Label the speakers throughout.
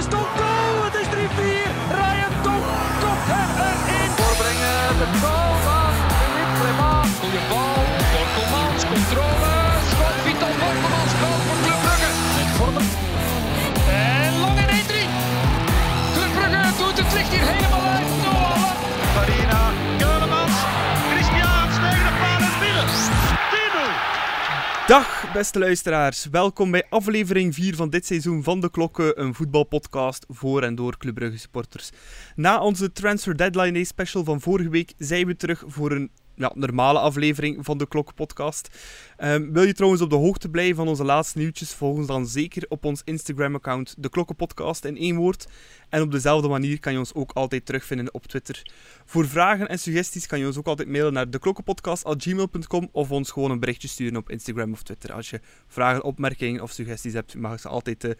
Speaker 1: is toch
Speaker 2: beste luisteraars, welkom bij aflevering 4 van dit seizoen van De Klokken, een voetbalpodcast voor en door Club Brugge supporters. Na onze Transfer Deadline Day special van vorige week zijn we terug voor een ja, normale aflevering van de Klokken podcast. Ehm, wil je trouwens op de hoogte blijven van onze laatste nieuwtjes, volg ons dan zeker op ons Instagram-account De Klokken podcast in één woord. En op dezelfde manier kan je ons ook altijd terugvinden op Twitter. Voor vragen en suggesties kan je ons ook altijd mailen naar deklokkenpodcast.gmail.com of ons gewoon een berichtje sturen op Instagram of Twitter. Als je vragen, opmerkingen of suggesties hebt, mag je ze altijd eh,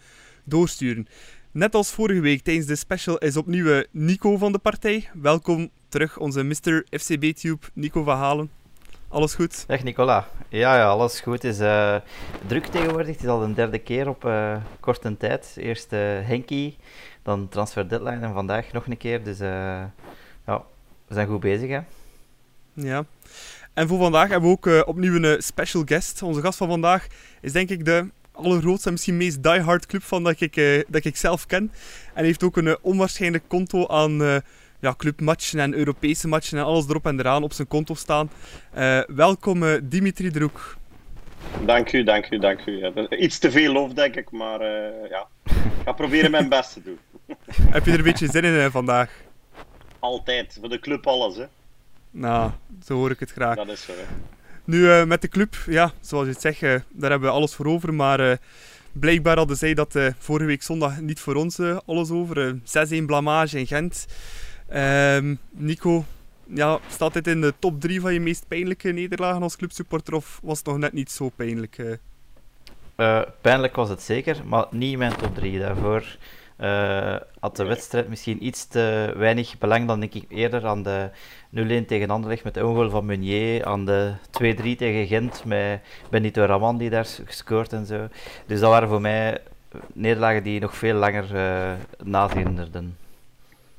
Speaker 2: doorsturen. Net als vorige week tijdens de special is opnieuw eh, Nico van de partij. Welkom terug, onze Mr. FCB-tube, Nico van Halen. Alles goed?
Speaker 3: Dag Nicola. Ja, ja, alles goed. Het is eh, druk tegenwoordig. Het is al de derde keer op eh, korte tijd. Eerst uh, Henky, dan transfer deadline en vandaag nog een keer. Dus ja, we zijn goed bezig. Hè?
Speaker 2: Ja. En voor vandaag hebben we ook opnieuw een special guest. Onze gast van vandaag is denk ik de allergrootste en misschien meest diehard club van dat ik, dat ik zelf ken. En heeft ook een onwaarschijnlijk konto aan ja, clubmatchen en Europese matchen en alles erop en eraan op zijn konto staan. Uh, welkom uh, Dimitri Droek.
Speaker 4: Dank u, dank u, dank u. Iets te veel lof, denk ik, maar uh, ja, ik ga proberen mijn best te doen.
Speaker 2: Heb je er een beetje zin in vandaag?
Speaker 4: Altijd, voor de club alles, hè.
Speaker 2: Nou, zo hoor ik het graag.
Speaker 4: Dat is zo, hè.
Speaker 2: Nu, met de club, ja, zoals je het zegt, daar hebben we alles voor over, maar blijkbaar hadden zij dat vorige week zondag niet voor ons alles over. 6-1 blamage in Gent. Um, Nico, ja, staat dit in de top 3 van je meest pijnlijke nederlagen als clubsupporter of was het nog net niet zo pijnlijk? Uh?
Speaker 3: Uh, pijnlijk was het zeker, maar niet in mijn top 3. Daarvoor uh, had de wedstrijd misschien iets te weinig belang dan denk ik eerder aan de 0-1 tegen Anderlecht met de ongoal van Meunier, aan de 2-3 tegen Gent met Benito Raman die daar gescoord en zo. Dus dat waren voor mij nederlagen die nog veel langer uh, nazinderden.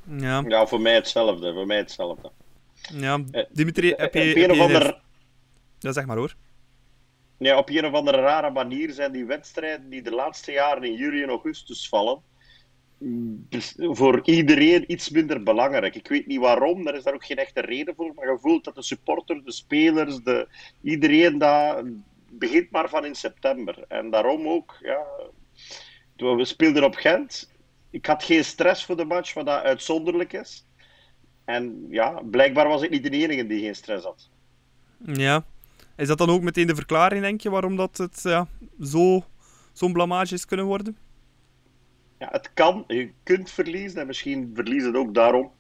Speaker 2: Ja.
Speaker 4: ja, voor mij hetzelfde. Voor mij hetzelfde.
Speaker 2: Ja, Dimitri, heb je...
Speaker 4: Op een of andere...
Speaker 2: Ja, zeg maar hoor.
Speaker 4: Ja, op een of andere rare manier zijn die wedstrijden die de laatste jaren in juli en augustus vallen, dus voor iedereen iets minder belangrijk. Ik weet niet waarom, daar is daar ook geen echte reden voor, maar je voelt dat de supporters, de spelers, de, iedereen daar begint maar van in september. En daarom ook, ja, we speelden op Gent, ik had geen stress voor de match, wat dat uitzonderlijk is. En ja, blijkbaar was ik niet de enige die geen stress had.
Speaker 2: Ja. Is dat dan ook meteen de verklaring, denk je, waarom dat het ja, zo, zo'n blamage is kunnen worden?
Speaker 4: Ja, het kan. Je kunt verliezen en misschien verliezen het ook daarom.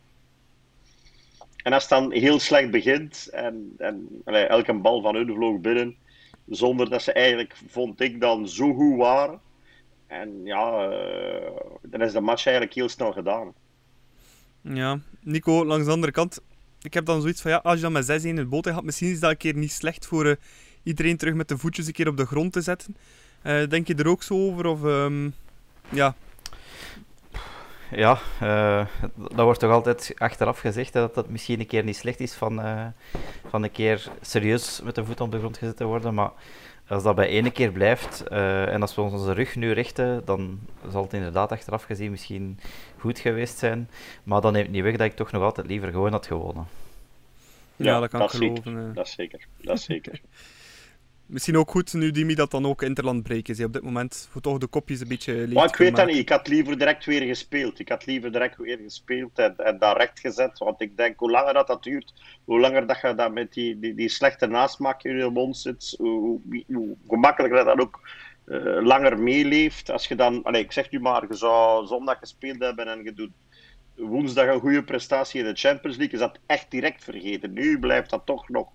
Speaker 4: En als het dan heel slecht begint en, en allee, elke bal van hun vloog binnen, zonder dat ze eigenlijk, vond ik, dan zo goed waren, en ja, uh, dan is de match eigenlijk heel snel gedaan.
Speaker 2: Ja, Nico, langs de andere kant, ik heb dan zoiets van, ja, als je dan met 6-1 in het boot gaat, misschien is dat een keer niet slecht voor uh, iedereen terug met de voetjes een keer op de grond te zetten. Uh, denk je er ook zo over? Of, um, ja,
Speaker 3: ja, uh, dat wordt toch altijd achteraf gezegd hè, dat dat misschien een keer niet slecht is van, uh, van een keer serieus met de voet op de grond gezet te worden. Maar als dat bij ene keer blijft uh, en als we onze rug nu richten, dan zal het inderdaad achteraf gezien misschien goed geweest zijn. Maar dan neemt niet weg dat ik toch nog altijd liever gewoon had gewonnen.
Speaker 2: Ja, ja dat kan dat ik geloven.
Speaker 4: Zeker. Dat is zeker. Dat is zeker.
Speaker 2: Misschien ook goed nu Dimi dat dan ook Interland breken is op dit moment. Voor toch de kopjes een beetje leeg
Speaker 4: Maar ik weet dat niet. Ik had liever direct weer gespeeld. Ik had liever direct weer gespeeld en, en daar recht gezet. Want ik denk, hoe langer dat, dat duurt, hoe langer dat je dat met die, die, die slechte nasmaak in je mond zit, hoe, hoe, hoe gemakkelijker dat ook uh, langer meeleeft. Als je dan, allez, ik zeg nu maar, je zou zondag gespeeld hebben en je doet woensdag een goede prestatie in de Champions League, is dat echt direct vergeten. Nu blijft dat toch nog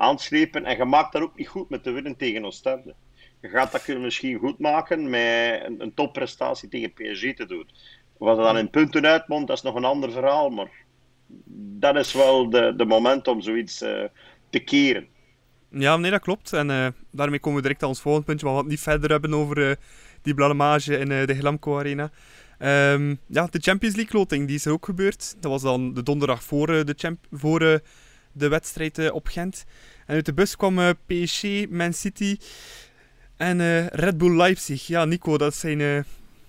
Speaker 4: aanslepen. En je maakt dat ook niet goed met de winnen tegen Oostende. Je gaat dat misschien goed maken met een, een topprestatie tegen PSG te doen. Wat er dan in punten uitmondt, dat is nog een ander verhaal. Maar dat is wel de, de moment om zoiets uh, te keren.
Speaker 2: Ja, nee, dat klopt. En uh, daarmee komen we direct aan ons volgende puntje, waar we het niet verder hebben over uh, die blamage in de Glamco Arena. Ehm, ja, de Champions League loting die is er ook gebeurd. Dat was dan de donderdag voor, eh, de, champ voor de wedstrijd uh, op Gent. En uit de bus kwam PSG, Man City en Red Bull Leipzig. Ja, Nico, dat zijn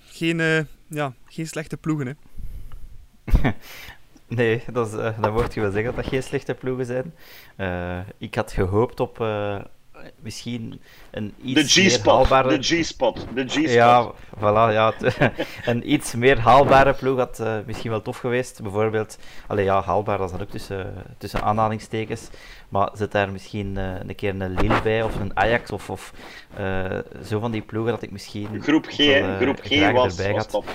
Speaker 2: geen, ja, geen slechte ploegen, hè?
Speaker 3: nee, dat, is, dat wordt je zeggen dat dat geen slechte ploegen zijn. ik had gehoopt op misschien een iets meer haalbare...
Speaker 4: De G-spot. De G-spot.
Speaker 3: Ja, voilà. Ja, een iets meer haalbare ploeg had uh, misschien wel tof geweest. Bijvoorbeeld, allee, ja, haalbaar, dat is dan ook tussen, tussen aanhalingstekens. Maar zit daar misschien uh, een keer een Lille bij, of een Ajax, of, of uh, zo van die ploegen dat ik misschien...
Speaker 4: Groep G, wel, groep G was, erbij was top.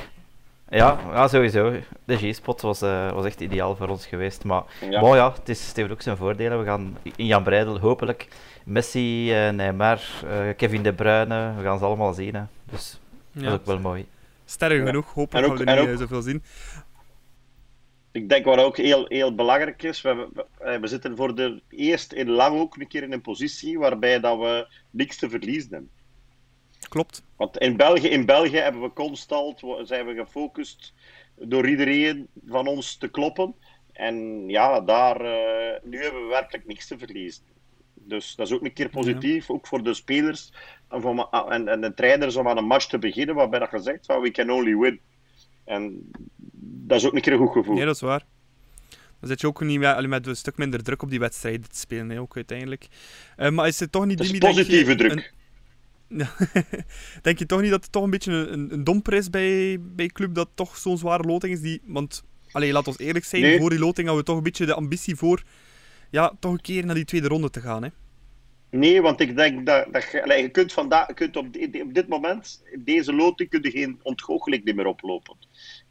Speaker 3: Ja, ja, sowieso. De G-spot was, uh, was echt ideaal voor ons geweest. Maar ja, ja het, is, het heeft ook zijn voordelen. We gaan in Jan Breidel hopelijk Messi, uh, Neymar, uh, Kevin De Bruyne, we gaan ze allemaal zien. Hè. Dus ja. dat is ook wel mooi.
Speaker 2: Sterk genoeg, hopelijk gaan we er niet ook, zoveel zien.
Speaker 4: Ik denk wat ook heel, heel belangrijk is, we, we, we, zitten voor de eerst in lang ook een keer in een positie waarbij dat we niks te verliezen hebben.
Speaker 2: Klopt.
Speaker 4: Want in België, in België hebben we constant, zijn we gefocust door iedereen van ons te kloppen. En ja, daar, uh, nu hebben we werkelijk niks te verliezen. Dus dat is ook een keer positief, ook voor de spelers en, van, en, en de trainers om aan een match te beginnen, waarbij dat gezegd van we can only win. En dat is ook een keer een goed gevoel.
Speaker 2: Nee, dat is waar. Dan zit je ook niet met, met een stuk minder druk op die wedstrijden te spelen, hè, ook uiteindelijk. Uh, maar is het toch niet...
Speaker 4: Dat is positieve druk.
Speaker 2: denk je toch niet dat het toch een beetje een, een domper is bij, bij club dat toch zo'n zware loting is? Die, want, allee, laat ons eerlijk zijn, voor die loting hadden we toch een beetje de ambitie voor ja, toch een keer naar die tweede ronde te gaan. Hè?
Speaker 4: Nee, want ik denk dat, dat je, je kunt, vandaag, kunt op, dit moment, deze loting, kun je geen ontgoocheling meer oplopen.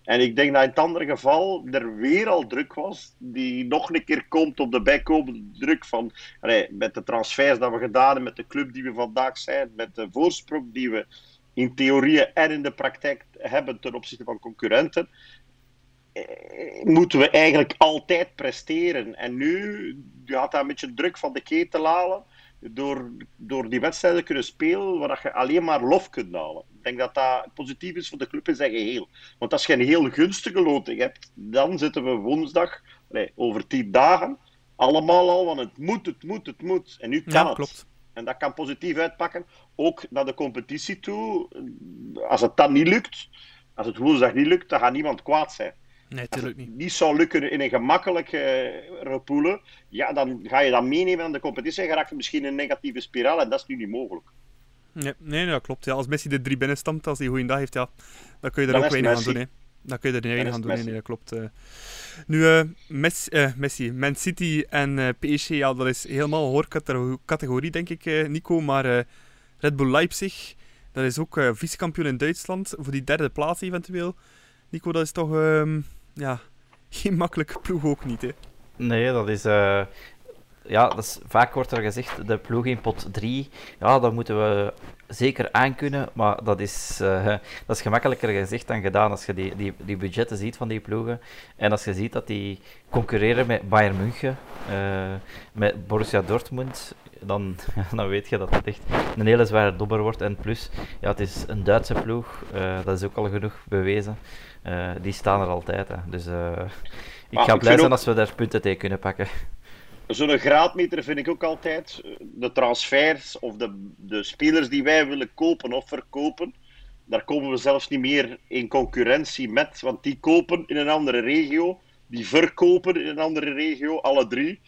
Speaker 4: En ik denk dat in het andere geval er weer al druk was, die nog een keer komt op de bijkomende druk van, allee, met de transfers dat we gedaan hebben, met de club die we vandaag zijn, met de voorsprong die we in theorie en in de praktijk hebben ten opzichte van concurrenten, moeten we eigenlijk altijd presteren. En nu gaat dat een beetje druk van de ketel halen door, door die wedstrijden kunnen spelen waar je alleen maar lof kunt halen. Ik denk dat dat positief is voor de club in zijn geheel. Want als je een heel gunstige loting hebt, dan zitten we woensdag, nee, over tien dagen, allemaal al van het moet, het moet, het moet. En nu kan ja, het. Klopt. En dat kan positief uitpakken, ook naar de competitie toe. Als het dan niet lukt, als het woensdag niet lukt, dan gaat niemand kwaad zijn.
Speaker 2: Nee, natuurlijk niet.
Speaker 4: niet zou lukken in een gemakkelijke uh, ja, dan ga je dat meenemen aan de competitie en raakt misschien een negatieve spiraal en dat is nu niet mogelijk.
Speaker 2: Nee, nee dat klopt. Ja, als Messi de drie binnenstamt, als hij een goede dag heeft, ja, dan kun je er ook weinig aan doen. Hè. Dan kun je er weinig aan doen. Nee, dat klopt. Uh. Nu, uh, Messi, Messi, Man City en PSG, ja, dat is helemaal een categorie, denk ik, Nico. Maar Red Bull Leipzig, dat is ook vice-kampioen in Duitsland, voor die derde plaats eventueel. Nico, dat is toch ehm, ja, geen makkelijke ploeg ook niet, hè?
Speaker 3: Nee, dat is... Uh, ja, dat is, vaak wordt er gezegd, de ploeg in pot 3, ja, dat moeten we zeker aankunnen, maar dat is, uh, dat is gemakkelijker gezegd dan gedaan als je die, die, die budgetten ziet van die ploegen. En als je ziet dat die concurreren met Bayern München, uh, met Borussia Dortmund, dan, dan weet je dat het echt een hele zware dobber wordt. En plus, ja, het is een Duitse ploeg, uh, dat is ook al genoeg bewezen. Die staan er altijd. Hè. Dus ik ga blij zijn als we daar punten tegen kunnen pakken.
Speaker 4: Zo'n graadmeter vind ik ook altijd. De transfers of de, de spelers die wij willen kopen of verkopen. Daar komen we zelfs niet meer in concurrentie met. Want die kopen in een andere regio. Die verkopen in een andere regio, alle drie.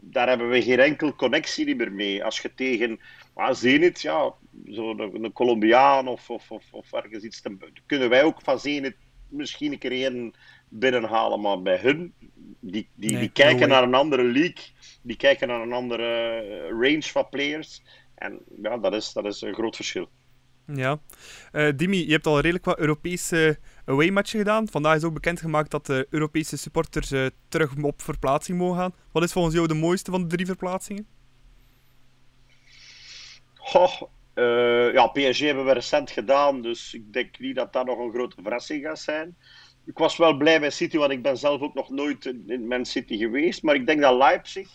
Speaker 4: Daar hebben we geen enkel connectie meer mee. Als je tegen ah, Zenit, ja, zo'n een, een Colombiaan of, of, of, of ergens iets, dan kunnen wij ook van Zenit misschien een keer één binnenhalen, maar bij hun, die, die, die kijken naar een andere league, die kijken naar een andere eh, range van players. En ja, dat is, dat is een groot verschil.
Speaker 2: Ja. Uh, Dimi, je hebt al redelijk wat Europese away-matchen gedaan. Vandaag is ook bekendgemaakt dat de Europese supporters uh, terug op verplaatsing mogen gaan. Wat is volgens jou de mooiste van de drie verplaatsingen?
Speaker 4: Goh, uh, ja, PSG hebben we recent gedaan, dus ik denk niet dat dat nog een grote verrassing gaat zijn. Ik was wel blij bij City, want ik ben zelf ook nog nooit in Man City geweest. Maar ik denk dat Leipzig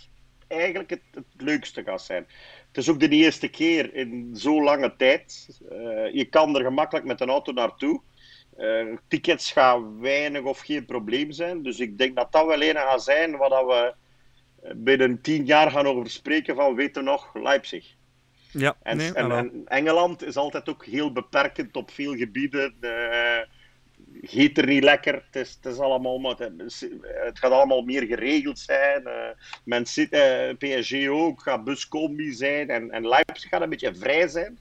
Speaker 4: eigenlijk het, het leukste gaat zijn. Het is ook de eerste keer in zo'n lange tijd. Uh, je kan er gemakkelijk met een auto naartoe. Eh, tickets gaan weinig of geen probleem zijn. Dus ik denk dat dat wel een gaat zijn dat we binnen tien jaar gaan over spreken van, weten we nog, Leipzig.
Speaker 2: Ja,
Speaker 4: En,
Speaker 2: nee,
Speaker 4: en, en Engeland is altijd ook heel beperkend op veel gebieden. Eh giet er niet lekker. Het is, het is allemaal, het, gaat allemaal meer geregeld zijn. Eh men zit, eh, PSG ook, gaat buscombi zijn. En, en Leipzig gaat een beetje vrij zijn.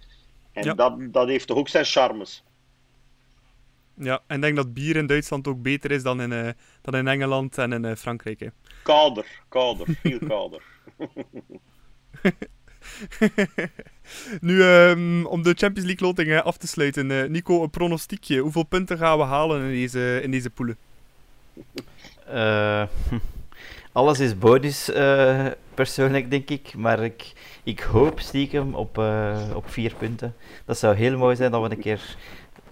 Speaker 4: En
Speaker 2: Ja.
Speaker 4: dat, dat heeft toch ook zijn charmes.
Speaker 2: ja, en ik denk dat bier in Duitsland ook beter is dan in, eh, dan in Engeland en in Frankrijk. Hè.
Speaker 4: Kouder, kouder, veel kouder.
Speaker 2: Nu, ehm, om de Champions League loting af te sluiten. eh, Nico, een pronostiekje. Hoeveel punten gaan we halen in deze, in deze poelen?
Speaker 3: Eh, alles is bonus, eh, persoonlijk denk ik. Maar ik, ik hoop stiekem op, op vier punten. Dat zou heel mooi zijn dat we een keer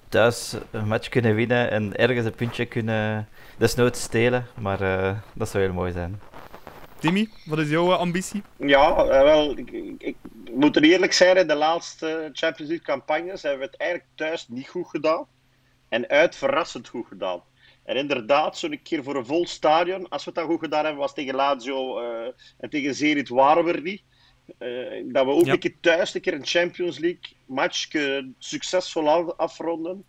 Speaker 3: thuis een match kunnen winnen en ergens een puntje kunnen desnoods stelen. Maar dat zou heel mooi zijn.
Speaker 2: Timmy, wat is jouw eh, ambitie?
Speaker 4: Ja, eh, wel, ik, ik, ik moet er eerlijk zijn, in de laatste Champions League campagnes hebben we het eigenlijk thuis niet goed gedaan. En uit verrassend goed gedaan. En inderdaad, zo'n keer voor een vol stadion, als we het dan goed gedaan hebben, was tegen Lazio eh, en tegen Zenit waren we er niet. Dat we ook
Speaker 2: Ja.
Speaker 4: een keer thuis een keer een Champions League match succesvol af- afronden.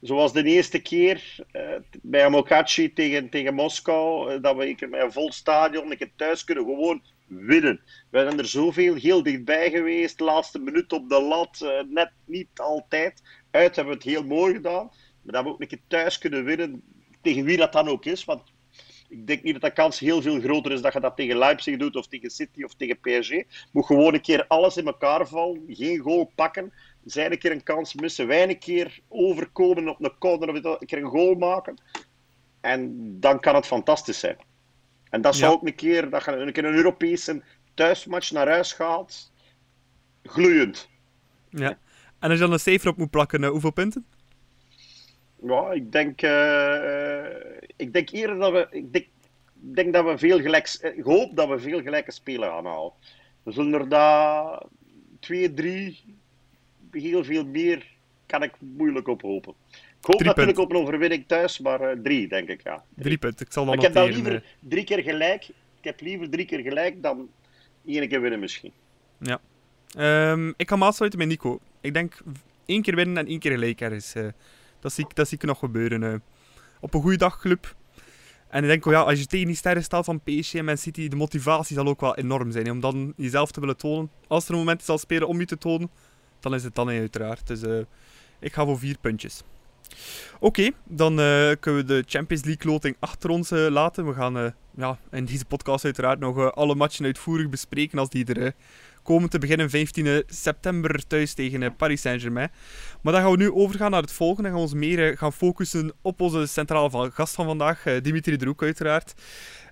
Speaker 4: Zoals de eerste keer eh, bij Amokachi tegen, tegen Moskou, eh, dat we een keer met een vol stadion een keer thuis kunnen gewoon winnen. We zijn er zoveel heel dichtbij geweest, laatste minuut op de lat, eh, net niet altijd. Uit hebben we het heel mooi gedaan, maar dat we ook een keer thuis kunnen winnen, tegen wie dat dan ook is. Want ik denk niet dat de kans heel veel groter is dat je dat tegen Leipzig doet, of tegen City, of tegen PSG. Moet gewoon een keer alles in elkaar vallen, geen goal pakken, zij een keer een kans missen, wij een keer overkomen op een corner, of een keer een goal maken. En dan kan het fantastisch zijn. En dat zou
Speaker 2: Ja.
Speaker 4: ook een keer, dat je een keer een Europese thuismatch naar huis gaat, gloeiend.
Speaker 2: Ja. En als je dan een cijfer op moet plakken, eh, hoeveel punten?
Speaker 4: Ja, ik denk, eh, eh, ik denk eerder dat we, ik denk, ik denk dat we veel gelijk, ik hoop dat we veel gelijke spelen gaan halen. We zullen er daar twee, drie, heel veel meer, kan ik moeilijk op hopen. Ik hoop
Speaker 2: Drie
Speaker 4: natuurlijk op een overwinning thuis, maar eh, drie, denk ik, ja.
Speaker 2: Drie punten. Ik zal dan
Speaker 4: Maar ik heb dan liever drie keer gelijk, ik heb liever drie keer gelijk dan één keer winnen misschien.
Speaker 2: eh. Ehm, ik ga me afsluiten met Nico. Ik denk één keer winnen en één keer gelijk ergens. eh. dat, zie ik, dat zie ik nog gebeuren. eh. op een goede dag, club. En ik denk, oh ja, als je tegen die sterren staat van PSG en Man City, de motivatie zal ook wel enorm zijn. hè, om dan jezelf te willen tonen. Als er een moment zal spelen om je te tonen, dan is het dan uiteraard. Dus eh, ik ga voor vier puntjes. Oké, dan eh, kunnen we de Champions League loting achter ons eh, laten. We gaan ja, in deze podcast uiteraard nog alle matchen uitvoerig bespreken als die er komen te beginnen 15 september thuis tegen Paris Saint-Germain. Maar dan gaan we nu overgaan naar het volgende. Dan gaan we ons meer gaan focussen op onze centrale gast van vandaag, Dimitri Droek uiteraard.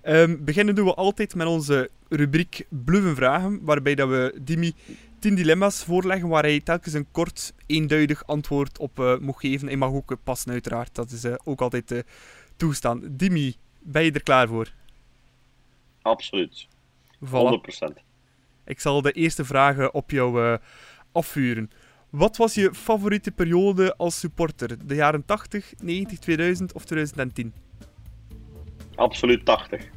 Speaker 2: Ehm, beginnen doen we altijd met onze rubriek Bluffen Vragen, waarbij dat we Dimi 10 dilemma's voorleggen waar hij telkens een kort, eenduidig antwoord op eh moet geven. Hij mag ook passen uiteraard, dat is eh, ook altijd eh, toegestaan. Dimi, ben je er klaar voor?
Speaker 4: Absoluut.
Speaker 2: Voilà.
Speaker 4: 100%.
Speaker 2: Ik zal de eerste vragen op jou eh, afvuren. Wat was je favoriete periode als supporter? De jaren 80, 90, 2000 of 2010?
Speaker 4: Absoluut 80.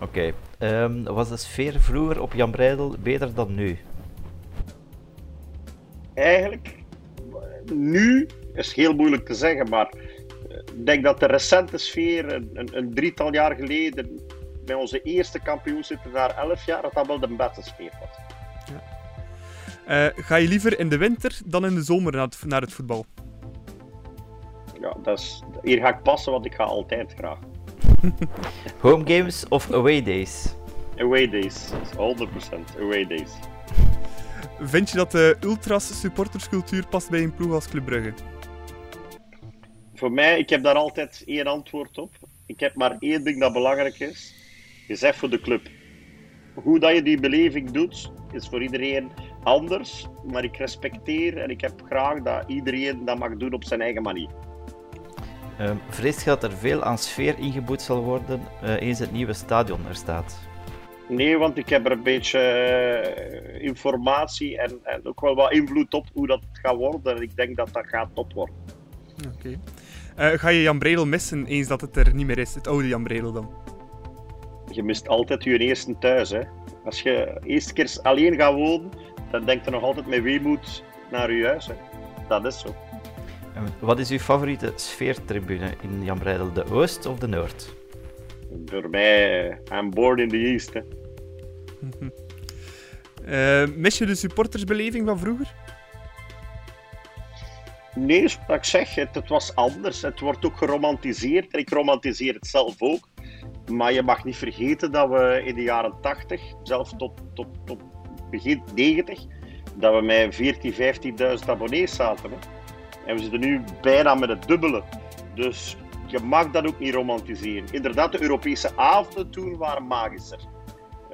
Speaker 3: Oké, ehm, was de sfeer vroeger op Jan Breidel beter dan nu?
Speaker 4: Eigenlijk, nu is heel moeilijk te zeggen, maar eh, ik denk dat de recente sfeer, een, een, een drietal jaar geleden, bij onze eerste kampioenschap na 11 jaar, dat dat wel de beste sfeer was.
Speaker 2: Eh, ga je liever in de winter dan in de zomer naar het, naar het voetbal?
Speaker 4: Ja, dat is, hier ga ik passen, want ik ga altijd graag.
Speaker 3: Home games of away days?
Speaker 4: Away days, 100% away days.
Speaker 2: Vind je dat de ultras supporterscultuur past bij een ploeg als Club Brugge?
Speaker 4: Voor mij, ik heb daar altijd één antwoord op. Ik heb maar één ding dat belangrijk is. Je zegt voor de club. Hoe dat je die beleving doet, is voor iedereen anders. Maar ik respecteer en ik heb graag dat iedereen dat mag doen op zijn eigen manier.
Speaker 3: Ehm vrees je dat er veel aan sfeer ingeboet zal worden eh, eens het nieuwe stadion er staat?
Speaker 4: Nee, want ik heb er een beetje eh, informatie en, en ook wel wat invloed op hoe dat gaat worden. En ik denk dat dat gaat top worden.
Speaker 2: Oké. Eh, ga je Jan Bredel missen eens dat het er niet meer is? Het oude Jan Bredel dan?
Speaker 4: Je mist altijd je eerste thuis. Hè. Als je eerst keer alleen gaat wonen, dan denk je nog altijd met weemoed naar je huis. Hè. Dat is zo.
Speaker 3: En wat is uw favoriete sfeertribune in Jan Breidel? De Oost of de Noord?
Speaker 4: Voor mij, I'm born in the East. Hè.
Speaker 2: Eh, mis je de supportersbeleving van vroeger?
Speaker 4: Nee, wat ik zeg, het, het was anders. Het wordt ook geromantiseerd en ik romantiseer het zelf ook. Maar je mag niet vergeten dat we in de jaren 80, zelfs tot, tot, tot begin 90, dat we met 14.000, 15.000 abonnees zaten. Hè. En we zitten nu bijna met het dubbele. Dus je mag dat ook niet romantiseren. Inderdaad, de Europese avonden toen waren magischer.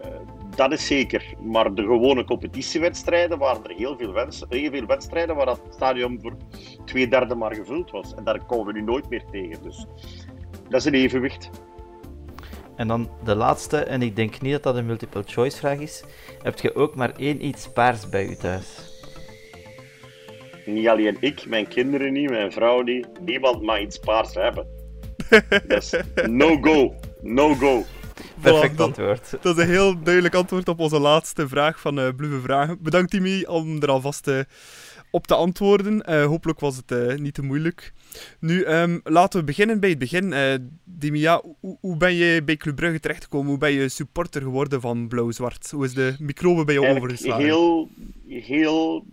Speaker 4: Uh, dat is zeker. Maar de gewone competitiewedstrijden waren er heel veel, heel veel wedstrijden waar dat stadion voor twee derde maar gevuld was. En daar komen we nu nooit meer tegen. Dus dat is een evenwicht.
Speaker 3: En dan de laatste, en ik denk niet dat dat een multiple choice vraag is. Heb je ook maar één iets paars bij u thuis?
Speaker 4: Niet alleen ik, mijn kinderen niet, mijn vrouw niet. Niemand mag iets paars hebben. No go. No go.
Speaker 3: Perfect
Speaker 2: Voilà, dat-
Speaker 3: antwoord.
Speaker 2: Dat is een heel duidelijk antwoord op onze laatste vraag van eh Bluwe Vragen. Bedankt Timmy om er alvast eh, op te antwoorden. Eh, hopelijk was het eh, niet te moeilijk. Nu, ehm, laten we beginnen bij het begin. Eh Dimia, hoe, hoe ben je bij Club Brugge terechtgekomen? Hoe ben je supporter geworden van Blauw-Zwart? Hoe is de microbe bij jou
Speaker 4: Eigenlijk
Speaker 2: overgeslagen?
Speaker 4: heel, heel,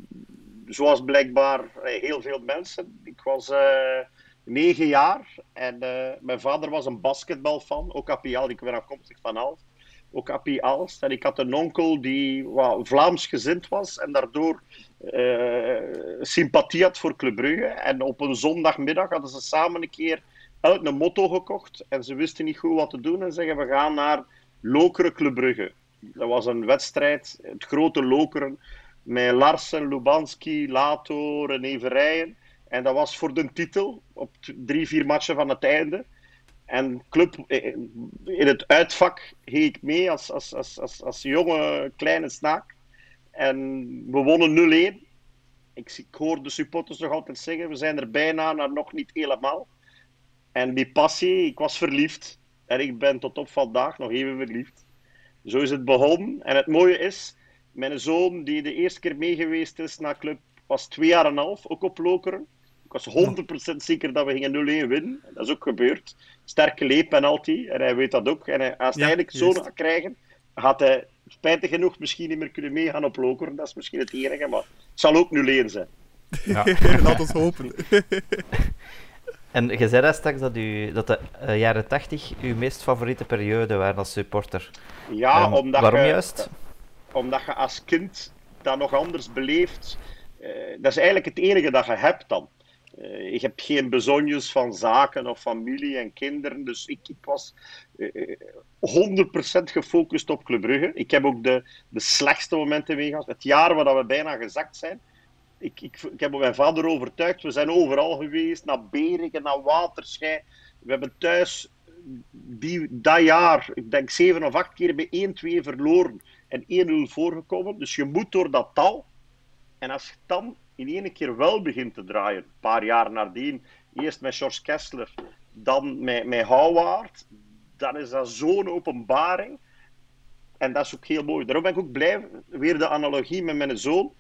Speaker 4: zoals blijkbaar heel veel mensen. Ik was eh, negen jaar en eh, mijn vader was een basketbalfan, ook Apial, ik ben afkomstig van Alf. Ook Appie Aalst. En ik had een onkel die wat, Vlaams gezind was en daardoor eh, sympathie had voor Club Brugge. En op een zondagmiddag hadden ze samen een keer elk een motto gekocht. En ze wisten niet goed wat te doen en zeggen we gaan naar Lokeren Club Brugge. Dat was een wedstrijd, het grote Lokeren, met Larsen, Lubanski, Lato, René Verrijen. En dat was voor de titel, op drie, vier matchen van het einde. En club, eh, in het uitvak ging ik mee als, als, als, als, als jonge kleine snaak. En we wonnen 0-1. Ik, ik hoor de supporters nog altijd zeggen, we zijn er bijna, maar nog niet helemaal. En die passie, ik was verliefd. En ik ben tot op vandaag nog even verliefd. Zo is het begonnen. En het mooie is, mijn zoon die de eerste keer meegeweest is naar club, was twee jaar en een half, ook op Lokeren. Ik was 100% zeker dat we gingen 0-1 winnen. Dat is ook gebeurd. Sterke leep penalty. En hij weet dat ook. En hij, als hij
Speaker 2: Ja,
Speaker 4: eigenlijk zo'n gaat krijgen, gaat hij spijtig genoeg misschien niet meer kunnen meegaan op Lokeren. Dat is misschien het enige, maar het zal ook 0-1 zijn.
Speaker 3: Ja.
Speaker 2: Laat ons hopen.
Speaker 3: En je zei daar straks dat, u, dat de eh, jaren 80 uw meest favoriete periode waren als supporter.
Speaker 4: Ja,
Speaker 3: Ehm,
Speaker 4: omdat
Speaker 3: waarom
Speaker 4: je,
Speaker 3: juist?
Speaker 4: omdat je als kind dat nog anders beleeft. Eh, dat is eigenlijk het enige dat je hebt dan. Eh, je hebt geen bezonjes van zaken of familie en kinderen. Dus ik, ik was eh, 100% gefocust op Club Brugge. Ik heb ook de, de slechtste momenten meegehad. Het jaar waar we bijna gezakt zijn. Ik, ik, ik heb mijn vader overtuigd. We zijn overal geweest. Naar Beringen, naar Waterschei. We hebben thuis die, dat jaar, ik denk 7 of 8 keer bij 1-2 verloren en 1-0 voorgekomen. Dus je moet door dat tal. En als je dan in één keer wel begint te draaien, een paar jaar nadien, eerst met George Kessler, dan met, met Houwaard, dan is dat zo'n openbaring. En dat is ook heel mooi. Daarom ben ik ook blij, weer de analogie met mijn zoon.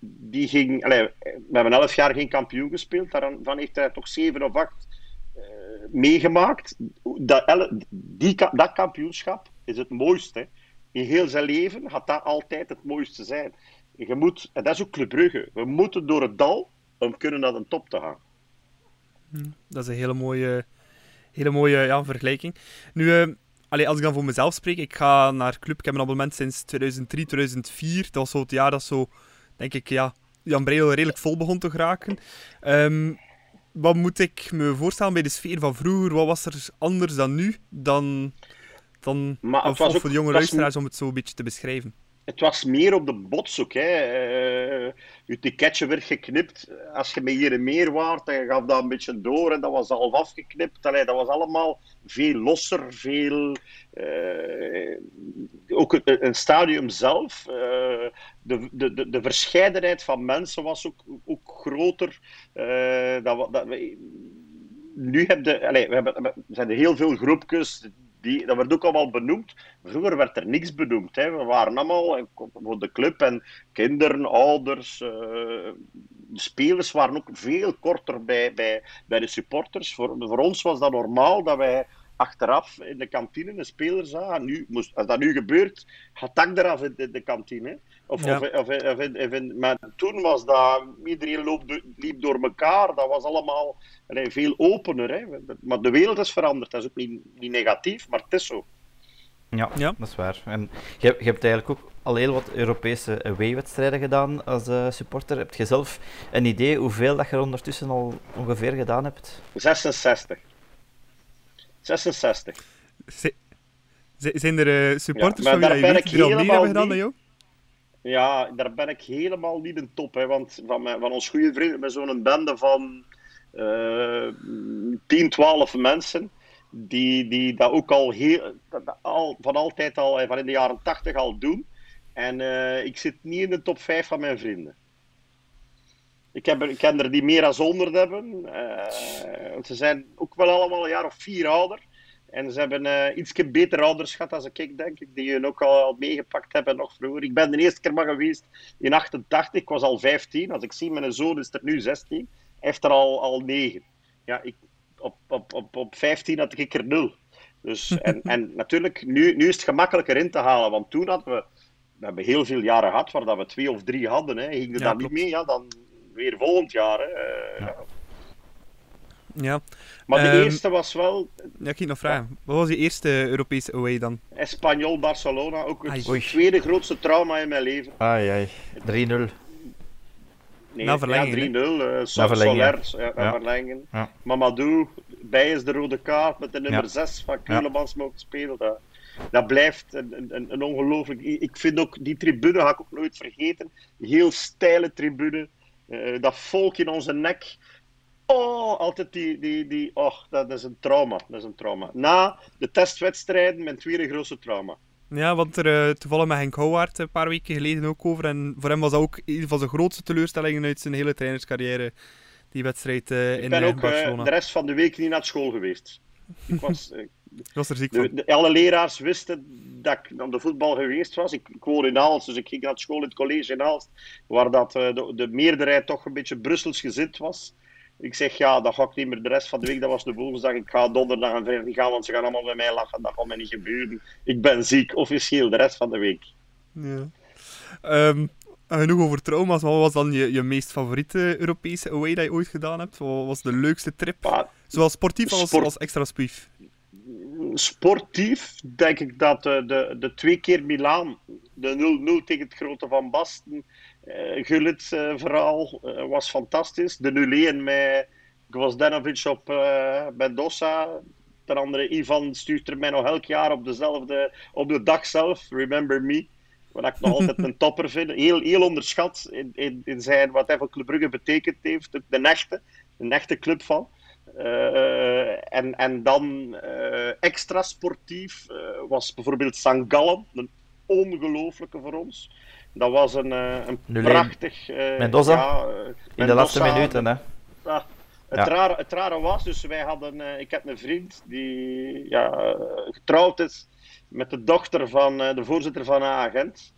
Speaker 4: Die ging, allee, we hebben elf jaar geen kampioen gespeeld, daarvan heeft hij toch zeven of acht eh, meegemaakt. Dat, die, dat kampioenschap is het mooiste. In heel zijn leven gaat dat altijd het mooiste zijn. Je moet, en dat is ook Club Brugge. We moeten door het dal om kunnen naar de top te gaan.
Speaker 2: Dat is een hele mooie, hele mooie ja, vergelijking. Nu, allee, als ik dan voor mezelf spreek, ik ga naar club. Ik heb een abonnement sinds 2003, 2004. Dat was zo het jaar dat zo, denk ik, ja, Jan Breidel redelijk vol begon te geraken. Ehm, wat moet ik me voorstellen bij de sfeer van vroeger? Wat was er anders dan nu? Dan, dan,
Speaker 4: Maar
Speaker 2: of,
Speaker 4: was ook-
Speaker 2: voor de jonge luisteraars om het zo een beetje te beschrijven.
Speaker 4: Het was meer op de bots ook. Hè. Uh, je ticketje werd geknipt. Als je met hier meer waard, dan gaf dat een beetje door en dat was half afgeknipt. Allee, dat was allemaal veel losser, veel... Uh, ook een stadium zelf. Uh, de, de, de, verscheidenheid van mensen was ook, ook groter. dat, nu heb je... Allee, we, hebben, zijn er heel veel groepjes die, dat werd ook allemaal benoemd. Vroeger werd er niks benoemd. Hè. We waren allemaal voor de club en kinderen, ouders, uh, spelers waren ook veel korter bij, bij, bij de supporters. Voor, voor ons was dat normaal dat wij achteraf in de kantine een speler zagen. Nu, moest, als dat nu gebeurt, gaat tak eraf in de, de kantine. Of, ja. of, of, of, in, in, maar toen was dat, iedereen loopt, liep door elkaar, dat was allemaal nee, veel opener. Hè. Maar de wereld is veranderd, dat is ook niet, niet negatief, maar het is zo.
Speaker 3: Ja, ja, dat is waar. En je, je hebt eigenlijk ook al heel wat Europese away-wedstrijden gedaan als uh, supporter. Heb je zelf een idee hoeveel dat je er ondertussen al ongeveer gedaan hebt?
Speaker 4: 66. 66. Z
Speaker 2: zijn er uh, supporters ja, van wie je weet die er al meer hebben gedaan dan jou?
Speaker 4: Ja, daar ben ik helemaal niet in top. Hè, want van, van ons goede vrienden, met zo'n bende van uh, 10, 12 mensen, die, die dat ook al, heel, al van altijd al, van in de jaren 80 al doen. En uh, ik zit niet in de top 5 van mijn vrienden. Ik, heb, ik ken er die meer dan 100 hebben. Uh, ze zijn ook wel allemaal een jaar of vier ouder. En ze hebben uh, iets beter ouders gehad dan ik, denk ik, die hun ook al, al meegepakt hebben nog vroeger. Ik ben de eerste keer maar geweest in 88, ik was al 15. Als ik zie, mijn zoon is er nu 16. Hij heeft er al, al 9. Ja, ik, op, op, op, op 15 had ik er 0. Dus, en, en natuurlijk, nu, nu is het gemakkelijker in te halen, want toen hadden we, we hebben heel veel jaren gehad waar dat we twee of drie hadden. Hè. Ging er ja, dat niet mee, ja, dan weer volgend jaar. Hè. Ja.
Speaker 2: Ja.
Speaker 4: Maar de um, eerste was wel...
Speaker 2: Ja, ik ging nog vragen. Ja. Wat was je eerste Europese away dan?
Speaker 4: Espanyol Barcelona. Ook het ai. tweede grootste trauma in mijn leven.
Speaker 3: Ai, ai. 3-0.
Speaker 4: Nee, Na verlenging, ja, 3-0. Uh, Soler, ja. ja. verlengen. Ja. Mamadou, bij is de rode kaart met de nummer 6 van Keulemans mogen spelen. Dat, dat blijft een, een, een ongelooflijk... Ik vind ook, die tribune ga ik ook nooit vergeten. Heel steile tribune. Uh, dat volk in onze nek. Oh, altijd die, die, die, oh, dat is een trauma. Dat is een trauma. Na de testwedstrijden, mijn tweede grootste trauma.
Speaker 2: Ja, want er uh, toevallig met Henk Houwaard een paar weken geleden ook over. En voor hem was dat ook een van zijn grootste teleurstellingen uit zijn hele trainerscarrière. Die wedstrijd uh, in
Speaker 4: Ik ben ook
Speaker 2: Barcelona.
Speaker 4: de rest van de week niet naar school geweest. Ik was,
Speaker 2: was er ziek van.
Speaker 4: De, alle leraars wisten dat ik aan de voetbal geweest was. Ik, ik woon in Aalst, dus ik ging naar school in het college in Aalst. Waar dat, de, de meerderheid toch een beetje Brussels gezit was. Ik zeg, ja, dat ga ik niet meer de rest van de week. Dat was de woensdag. Ik ga donderdag en vrijdag gaan, want ze gaan allemaal bij mij lachen. Dat gaat mij niet gebeuren. Ik ben ziek, officieel, de rest van de week.
Speaker 2: Ja. Um, genoeg over trauma's. Wat was dan je, je meest favoriete Europese away dat je ooit gedaan hebt? Wat was de leukste trip? Zowel sportief als, sport... als extra spief.
Speaker 4: Sportief denk ik dat de, de, de twee keer Milaan, de 0-0 tegen het grote Van Basten uh, Gullit uh, verhaal uh, was fantastisch. De 0-1 met Gvozdenovic op Mendoza. Ten andere, Ivan stuurt er mij nog elk jaar op, dezelfde, op de dag zelf. Remember me. Wat ik nog altijd een topper vind. Heel, heel onderschat in, in, in zijn, wat hij voor Club Brugge betekend heeft. De, de echte, een echte club van. Uh, en, en dan uh, extra sportief uh, was bijvoorbeeld St. Gallen, een ongelooflijke voor ons. Dat was een, uh, een prachtig... Uh,
Speaker 3: Mendoza? Ja, uh, in de laatste minuten, hè?
Speaker 4: Het, ja. Rare, het rare was, dus wij hadden... ik heb een vriend die ja, getrouwd is met de dochter van de voorzitter van een agent.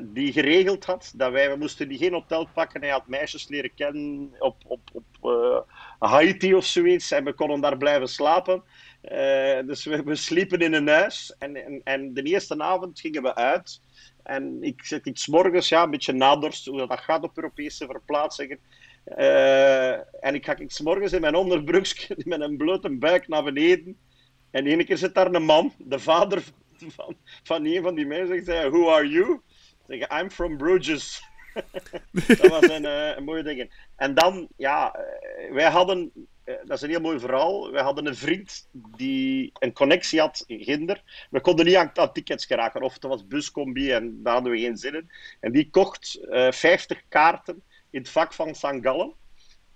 Speaker 4: die geregeld had dat wij... We moesten die geen hotel pakken. Hij had meisjes leren kennen op, op, op Haiti of zoiets. En we konden daar blijven slapen. dus we, we sliepen in een huis. En, en, en de eerste avond gingen we uit... En ik zit iets morgens, ja, een beetje nadorst, hoe dat gaat op Europese verplaatsingen. Uh, en ik ga iets morgens in mijn onderbroekje met een blote buik naar beneden. En ene keer zit daar een man, de vader van, van een van die mensen, zegt: Who are you? Ik zeg: I'm from Bruges. dat was een, uh, een mooie ding. En dan, ja, wij hadden, dat dat is een heel mooi verhaal. We hadden een vriend die een connectie had in Ginder. We konden niet aan, aan tickets geraken, of het was buscombi en daar hadden we geen zin in. En die kocht eh 50 kaarten in het vak van St. Gallen.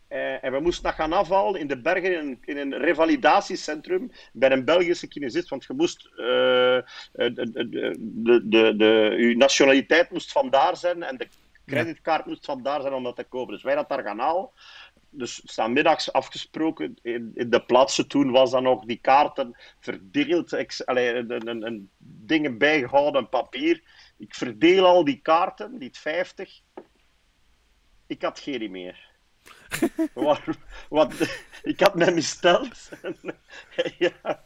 Speaker 4: Eh, en we moesten dat gaan afhalen in de bergen in een, in een revalidatiecentrum bij een Belgische kinesist. Want je moest, eh, eh, de, de, de, de, de, uw nationaliteit moest vandaar zijn en de creditkaart moest vandaar zijn om dat te kopen. Dus wij dat daar gaan halen. Dus staan middags afgesproken in, in de plaatsen. Toen was dan nog die kaarten verdeeld. Ik, allee, een, een, een dingen bijgehouden, papier. Ik verdeel al die kaarten, die 50. Ik had geen meer. wat, wat, ik had mij misteld. ja.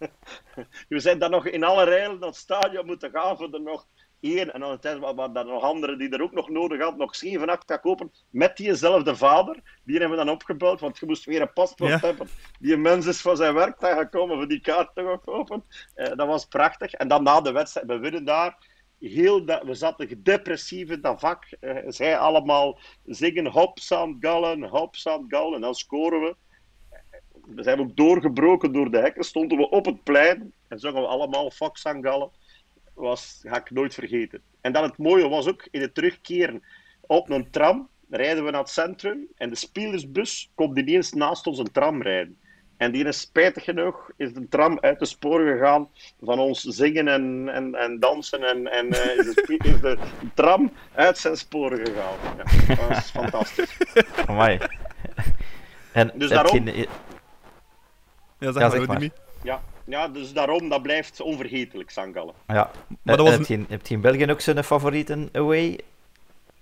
Speaker 4: We zijn dan nog in alle rijden naar het stadion moeten gaan voor er nog één. En aan het tijd waren er nog anderen die er ook nog nodig hadden, nog 7, 8 gaan kopen. Met diezelfde vader. Die hebben we dan opgebeld, want je moest weer een paspoort
Speaker 2: Ja.
Speaker 4: hebben. Die mens is van zijn werkdag gekomen voor die kaart te gaan kopen. Eh, dat was prachtig. En dan na de wedstrijd, we winnen daar. Heel dat, we zaten gedepressief in dat vak. Eh, zij allemaal zingen Hop St. Gallen, Hop St. Gallen. En dan scoren we. We zijn ook doorgebroken door de hekken. Stonden we op het plein en zongen we allemaal Fox St. Gallen. Was, ga ik nooit vergeten. En dan het mooie was ook in het terugkeren op een tram. Rijden we naar het centrum en de spielersbus komt ineens naast ons een tram rijden. En die is spijtig genoeg, is de tram uit de sporen gegaan van ons zingen en, en, en dansen. En, en eh, is, de, is tram uit zijn sporen gegaan. Ja, dat was fantastisch.
Speaker 3: Amai. En
Speaker 4: Dus daarom-
Speaker 3: je-
Speaker 2: Ja, zeg
Speaker 3: Ja,
Speaker 2: maar,
Speaker 3: zeg maar.
Speaker 4: Ja, ja, dus daarom, dat blijft onvergetelijk, Sangallen.
Speaker 3: Ja.
Speaker 2: Maar dat
Speaker 3: En
Speaker 2: was
Speaker 3: heb, je, in- heb je in België ook zo'n favorieten away?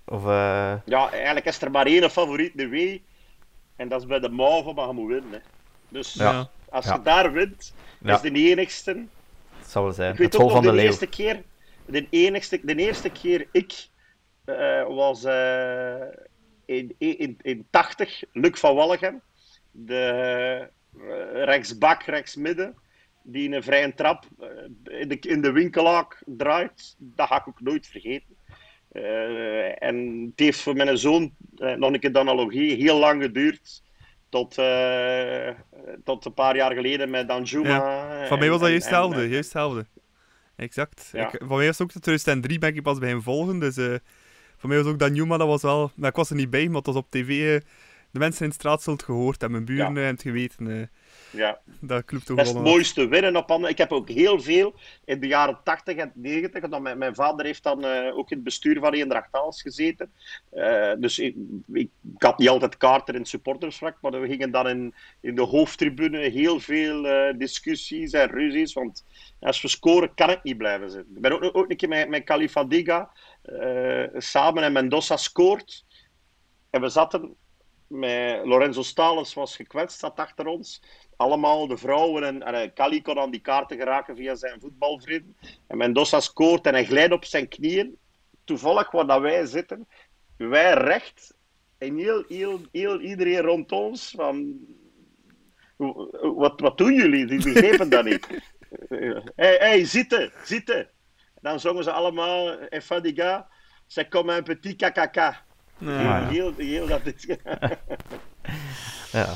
Speaker 3: Of eh,
Speaker 4: Ja, eigenlijk is er maar één favoriet, de W. En dat is bij de Mauve, maar je moet winnen. Hè. Dus
Speaker 3: Ja.
Speaker 4: als
Speaker 3: Ja.
Speaker 4: je daar wint,
Speaker 3: Ja.
Speaker 4: is de enigste.
Speaker 3: het zal wel zijn.
Speaker 4: Ik weet
Speaker 3: Het
Speaker 4: ook
Speaker 3: van de
Speaker 4: de
Speaker 3: leeuw.
Speaker 4: eerste keer, de, enigste, de eerste keer ik eh, was eh, in, in, in 80, Luc van Wallegem, de eh, rechtsbak, rechtsmidden, die in een vrije trap eh, in, de, in de winkelaak draait. Dat ga ik ook nooit vergeten. Eh, en het heeft voor mijn zoon, eh, nog een keer de analogie, heel lang geduurd. Tot, tot een paar jaar geleden met Danjuma.
Speaker 2: Van mij was dat juist
Speaker 4: en- en-
Speaker 2: hetzelfde, juist hetzelfde. Exact.
Speaker 4: Ja.
Speaker 2: Ik, van mij was het ook 2003 ben ik pas bij hem volgen, dus van mij was ook dat Newman, dat was wel... Maar ik was er niet bij, maar het was op tv... de mensen in de straat zullen het gehoord hebben, mijn buren
Speaker 4: Ja.
Speaker 2: en het geweten.
Speaker 4: Ja.
Speaker 2: dat toch
Speaker 4: Dat is het mooiste winnen op handen. Ik heb ook heel veel in de jaren 80 en 90. want Mijn, mijn vader heeft dan eh, ook in het bestuur van Eendracht Aalst gezeten. Eh, dus ik, ik, ik had niet altijd kaarten in het supportersvak, maar we gingen dan in, in de hoofdtribune heel veel eh, discussies en ruzies. Want als we scoren, kan ik niet blijven zitten. Ik ben ook, ook een keer met, met Khalifa Diga samen en Mendoza scoort. En we zaten met Lorenzo Stales was gekwetst, zat achter ons. Allemaal de vrouwen en, en eh, Cali kon aan die kaarten geraken via zijn voetbalvrienden. En Mendoza scoort en hij glijdt op zijn knieën. Toevallig waar dat wij zitten, wij recht. En heel, heel, heel iedereen rond ons van... "Hoe- Wat, wat doen jullie? Die begrepen dat niet. Hé, hey, hey, zitten, zitten. En dan zongen ze allemaal, en Fadiga, c'est comme un petit kakaka.
Speaker 2: Ja.
Speaker 4: Heel, heel dat is...
Speaker 3: Ja.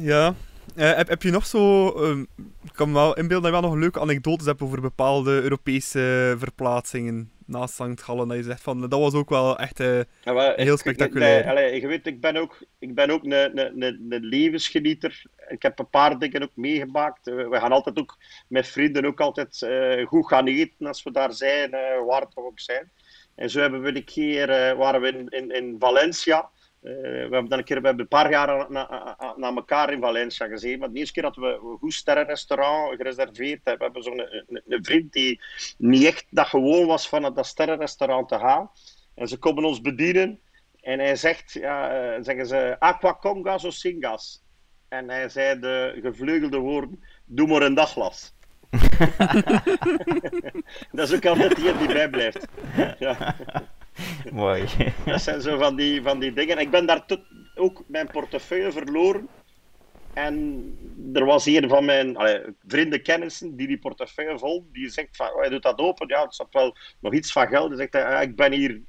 Speaker 2: Ja. Eh, heb, heb je nog zo... ehm, ik kan me wel inbeelden dat je wel nog leuke anekdotes hebt over bepaalde Europese verplaatsingen naast St. Gallen. Dat je zegt van, dat was ook wel echt...
Speaker 4: Ja, maar
Speaker 2: Heel
Speaker 4: ik-
Speaker 2: spectaculair.
Speaker 4: nee, allee, je weet, ik ben ook, ik ben ook een, een, een, een levensgenieter. Ik heb een paar dingen ook meegemaakt. Eh, We gaan altijd ook met vrienden ook altijd goed gaan eten als we daar zijn, waar het ook zijn. En zo hebben we een keer, waren we in, in, in Valencia. Eh, we hebben dan een keer, we hebben een paar jaar na, na, na elkaar in Valencia gezeten. Maar de eerste keer dat we een goed sterrenrestaurant gereserveerd hebben, we hebben zo'n een, een, vriend die niet echt dat gewoon was van dat sterrenrestaurant te gaan. En ze komen ons bedienen. En hij zegt, ja, eh, zeggen ze, aqua congas of singas. En hij zei de gevleugelde woorden, doe maar een daglas. dat is ook altijd die die bijblijft. Ja,
Speaker 3: Mooi.
Speaker 4: dat zijn zo van die, van die dingen. Ik ben daar tot- ook mijn portefeuille verloren. En er was een van mijn allee, vrienden, kennissen, die die portefeuille vond. Die zegt van, oh, hij doet dat open. Ja, het zat wel nog iets van geld. Hij zegt, ah, ik ben hier,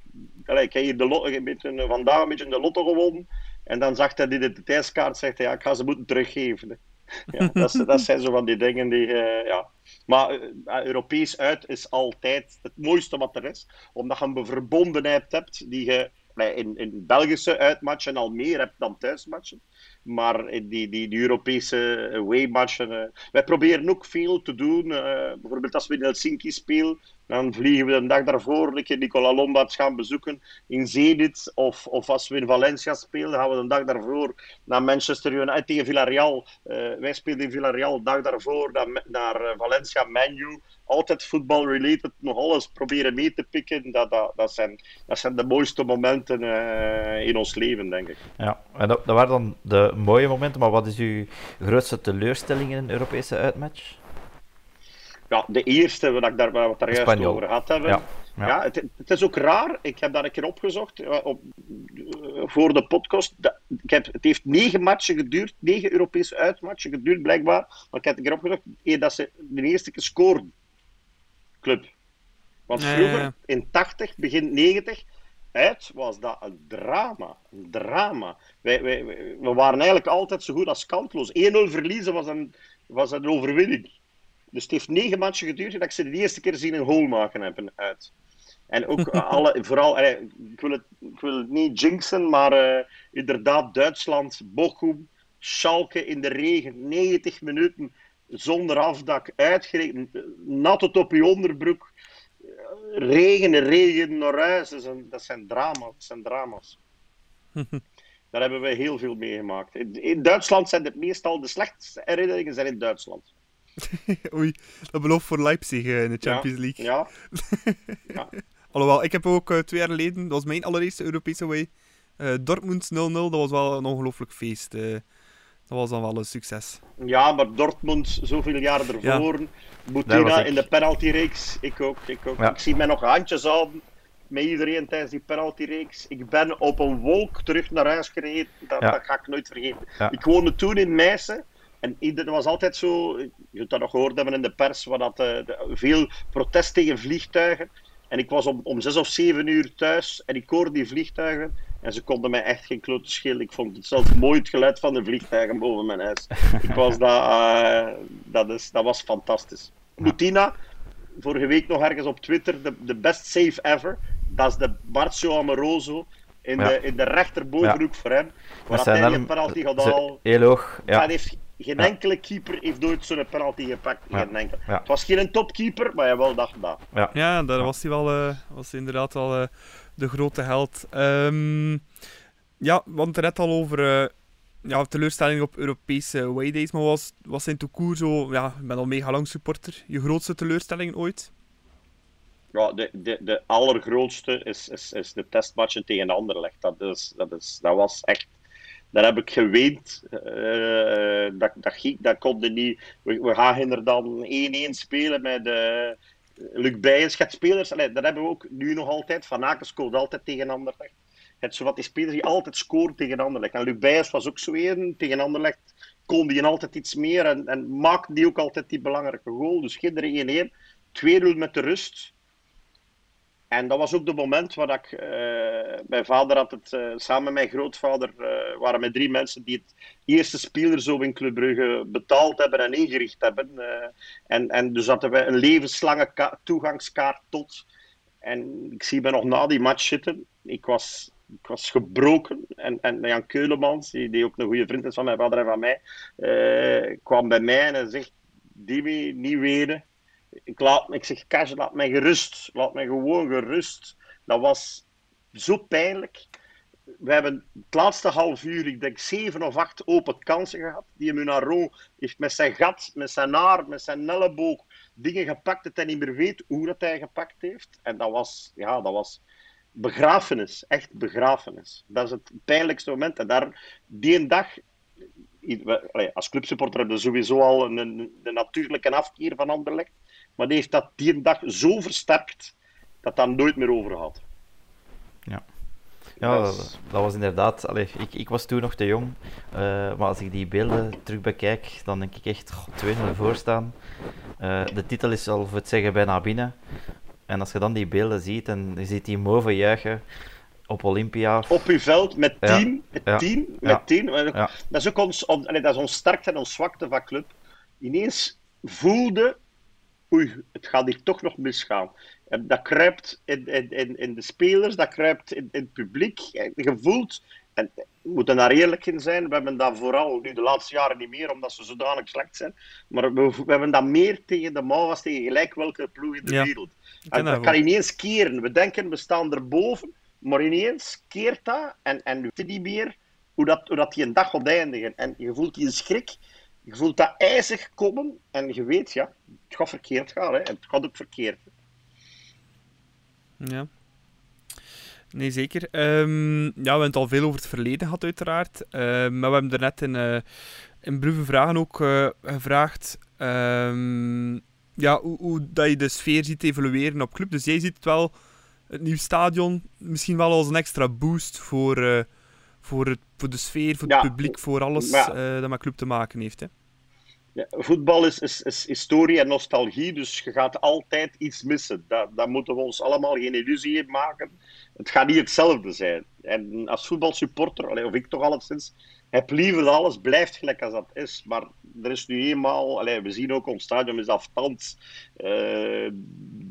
Speaker 4: allee, ik heb hier de lot, een beetje, vandaag een beetje de lotto gewonnen. En dan zag hij de identiteitskaart, zegt hij, ja, ik ga ze moeten teruggeven. Ja, dat, dat zijn zo van die dingen die, eh, ja. Maar eh, Europees uit is altijd het mooiste wat er is. Omdat je een verbondenheid hebt die je in, in Belgische uitmatchen al meer hebt dan thuismatchen. Maar die, die, die Europese away-matchen... eh, wij proberen ook veel te doen. eh, bijvoorbeeld als we in Helsinki spelen, dan vliegen we een dag daarvoor een keer Nicola Lombards gaan bezoeken in Zenit. Of, of als we in Valencia spelen, gaan we een dag daarvoor naar Manchester United tegen Villarreal. Eh, wij spelen in Villarreal een dag daarvoor naar, naar eh, Valencia, Manu. Altijd voetbal-related, nog alles proberen mee te pikken. Dat, dat, dat, zijn, dat zijn de mooiste momenten eh, in ons leven, denk ik.
Speaker 3: Ja, en dat, dat waren dan de mooie momenten, maar wat is uw grootste teleurstelling in een Europese uitmatch?
Speaker 4: Ja, de eerste, wat ik daar, wat we het daar juist over gehad hebben.
Speaker 3: Ja,
Speaker 4: Ja,
Speaker 3: ja.
Speaker 4: het, het is ook raar. Ik heb dat een keer opgezocht eh, op, eh, voor de podcast. Dat- ik heb, het heeft negen matchen geduurd, negen Europese uitmatchen geduurd blijkbaar. Maar ik heb het een keer opgezocht eer dat ze de eerste keer scoorden. Club. Want vroeger, in 80, begin 90, uit was dat een drama. Een drama. Wij, wij, wij- we waren eigenlijk altijd zo goed als kansloos. 1-0 verliezen was een, was een overwinning. Dus het heeft negen matchen geduurd dat ik ze de eerste keer zien een goal maken hebben uit. En ook alle, vooral, eh, ik wil, het, ik wil het niet jinxen, maar eh, inderdaad Duitsland, Bochum, Schalke in de regen, 90 minuten zonder afdak, uitgerekend, eh, nat tot op je onderbroek, eh, regen en regen huis. Dat zijn, dat zijn drama's. Dat zijn drama's. Daar hebben we heel veel meegemaakt. In, in Duitsland zijn het meestal de slechtste herinneringen zijn in Duitsland.
Speaker 2: Oei, dat belooft voor Leipzig eh, in de Champions
Speaker 4: ja,
Speaker 2: League.
Speaker 4: Ja,
Speaker 2: Alhoewel, ik heb ook eh, twee jaar geleden, dat was mijn allereerste Europese away, eh Dortmund 0-0, dat was wel een ongelooflijk feest. Dat was dan wel een succes.
Speaker 4: Ja, maar Dortmund, zoveel jaar ervoor.
Speaker 3: Ik.
Speaker 4: in de penaltyreeks. Ik ook, ik ook.
Speaker 3: Ja.
Speaker 4: Ik zie mij nog handjes houden met iedereen tijdens die penaltyreeks. Ik ben op een wolk terug naar huis gereden. Dat,
Speaker 3: Ja.
Speaker 4: dat ga ik nooit vergeten.
Speaker 3: Ja.
Speaker 4: Ik woonde toen in Meissen. En iedereen was altijd zo, je hebt dat nog gehoord hebben in de pers, waar dat, eh, veel protest tegen vliegtuigen. En ik was om, om zes of zeven uur thuis en ik hoorde die vliegtuigen. En ze konden mij echt geen klote schelen. Ik vond het zelfs mooi het geluid van de vliegtuigen boven mijn huis. Ik was dat, eh, dat, is, dat was fantastisch. Moutina, vorige week nog ergens op Twitter, de, de best save ever. Dat is de Marcio Amoroso in,
Speaker 3: Ja.
Speaker 4: de, in de rechterbovenhoek voor hem. Waar
Speaker 3: Met
Speaker 4: dat
Speaker 3: zijn
Speaker 4: hij een penalty gaat halen.
Speaker 3: heel hoog.
Speaker 4: Dat
Speaker 3: Ja.
Speaker 4: heeft, geen
Speaker 3: Ja.
Speaker 4: enkele keeper heeft ooit zo'n penalty gepakt.
Speaker 3: Ja.
Speaker 4: Geen enkele.
Speaker 3: Ja.
Speaker 4: Het was geen topkeeper, maar hij wel dacht dat.
Speaker 3: Ja.
Speaker 2: Ja, daar was hij wel eh, was hij inderdaad wel eh, de grote held. Ehm, ja, hadden het al over eh, ja, teleurstelling op Europese away days, maar was, was in toekoer zo... Ja, ik ben al mega lang supporter. Je grootste teleurstelling ooit?
Speaker 4: Ja, de, de, de allergrootste is, is, is de testmatchen tegen Anderlecht. Dat, is, dat, is, dat was echt... Daar heb ik geweend. Eh, dat, dat, dat kon niet... We, we gaan er dan 1-1 spelen met eh Luc Bijens. Je hebt spelers... Dat hebben we ook nu nog altijd. Van Aken scoort altijd tegen Anderlecht. Je hebt zowat die spelers die altijd scoren tegen Anderlecht. En Luc Bijens was ook zo een. Tegen Anderlecht kon die altijd iets meer. En, en maakte die ook altijd die belangrijke goal. Dus geen 1-1. 2-0 met de rust. En dat was ook de moment waar ik, eh, mijn vader had het, eh, samen met mijn grootvader, eh, waren met drie mensen die het eerste speler zo in Club Brugge betaald hebben en ingericht hebben. en, en dus hadden we een levenslange ka- toegangskaart tot. En ik zie me nog na die match zitten. Ik was, ik was gebroken. En, en Jan Keulemans, die, die ook een goede vriend is van mijn vader en van mij, kwam bij mij en zegt: Dimi, niet wenen ik, laat, ik zeg, Kash, laat mij gerust. Laat mij gewoon gerust. Dat was zo pijnlijk. We hebben het laatste half uur, ik denk zeven of acht open kansen gehad. Die Munaro heeft met zijn gat, met zijn haar, met zijn elleboog dingen gepakt dat hij niet meer weet hoe dat hij gepakt heeft. En dat was, ja, dat was begrafenis. Echt begrafenis. Dat is het pijnlijkste moment. En daar, die dag, als clubsupporter hebben we sowieso al een, een, een natuurlijke afkeer van Anderlecht. Maar die heeft dat die dag zo versterkt dat dat nooit meer over had.
Speaker 3: Ja,
Speaker 4: Dat is-
Speaker 3: dat, was inderdaad. Allee, ik, ik was toen nog te jong, eh, maar als ik die beelden terug bekijk, dan denk ik echt goh, 2-0 voorstaan. Eh de titel is al voor het zeggen bijna binnen. En als je dan die beelden ziet en je ziet die Move juichen, op Olympia.
Speaker 4: Op uw veld met
Speaker 3: Ja.
Speaker 4: tien. Met
Speaker 3: Ja.
Speaker 4: tien. Met
Speaker 3: Ja.
Speaker 4: tien.
Speaker 3: Ja.
Speaker 4: Dat is ook ons, on- allee, dat is ons sterkte en ons zwakte van club. Ineens voelde, oei, het gaat hier toch nog misgaan. En dat kruipt in, in, in, in de spelers, dat kruipt in, in het publiek. Je voelt, en we moeten daar eerlijk in zijn, we hebben dat vooral nu de laatste jaren niet meer, omdat ze zodanig slecht zijn. Maar we, we hebben dat meer tegen de mouw als tegen gelijk welke ploeg in de
Speaker 2: Ja,
Speaker 4: wereld. En
Speaker 2: dat
Speaker 4: dat
Speaker 2: wel.
Speaker 4: kan ineens keren. We denken, we staan erboven, maar ineens keert dat en, en we weten niet meer hoe dat, hoe dat die een dag gaat eindigen. En je voelt die schrik, je voelt dat ijzig komen en je weet, ja, het gaat verkeerd gaan. Hè. En het gaat ook verkeerd.
Speaker 2: Ja. Nee, zeker. Ehm, ja, we hebben het al veel over het verleden gehad, uiteraard. Ehm, maar we hebben er net in, eh in Brugge Vragen ook eh, gevraagd ehm, ja, hoe, hoe dat je de sfeer ziet evolueren op club. Dus jij ziet het wel, het nieuw stadion, misschien wel als een extra boost voor, eh, voor, het, voor de sfeer, voor het
Speaker 4: Ja,
Speaker 2: publiek, voor alles dat met club te maken heeft. Hè.
Speaker 4: Ja, voetbal is, is, is historie en nostalgie, dus je gaat altijd iets missen. Daar, daar moeten we ons allemaal geen illusie in maken. Het gaat niet hetzelfde zijn. En als voetbalsupporter, of ik toch alleszins, heb liever dat alles blijft gelijk als dat is. Maar er is nu eenmaal, we zien ook ons stadion is afstand. Eh,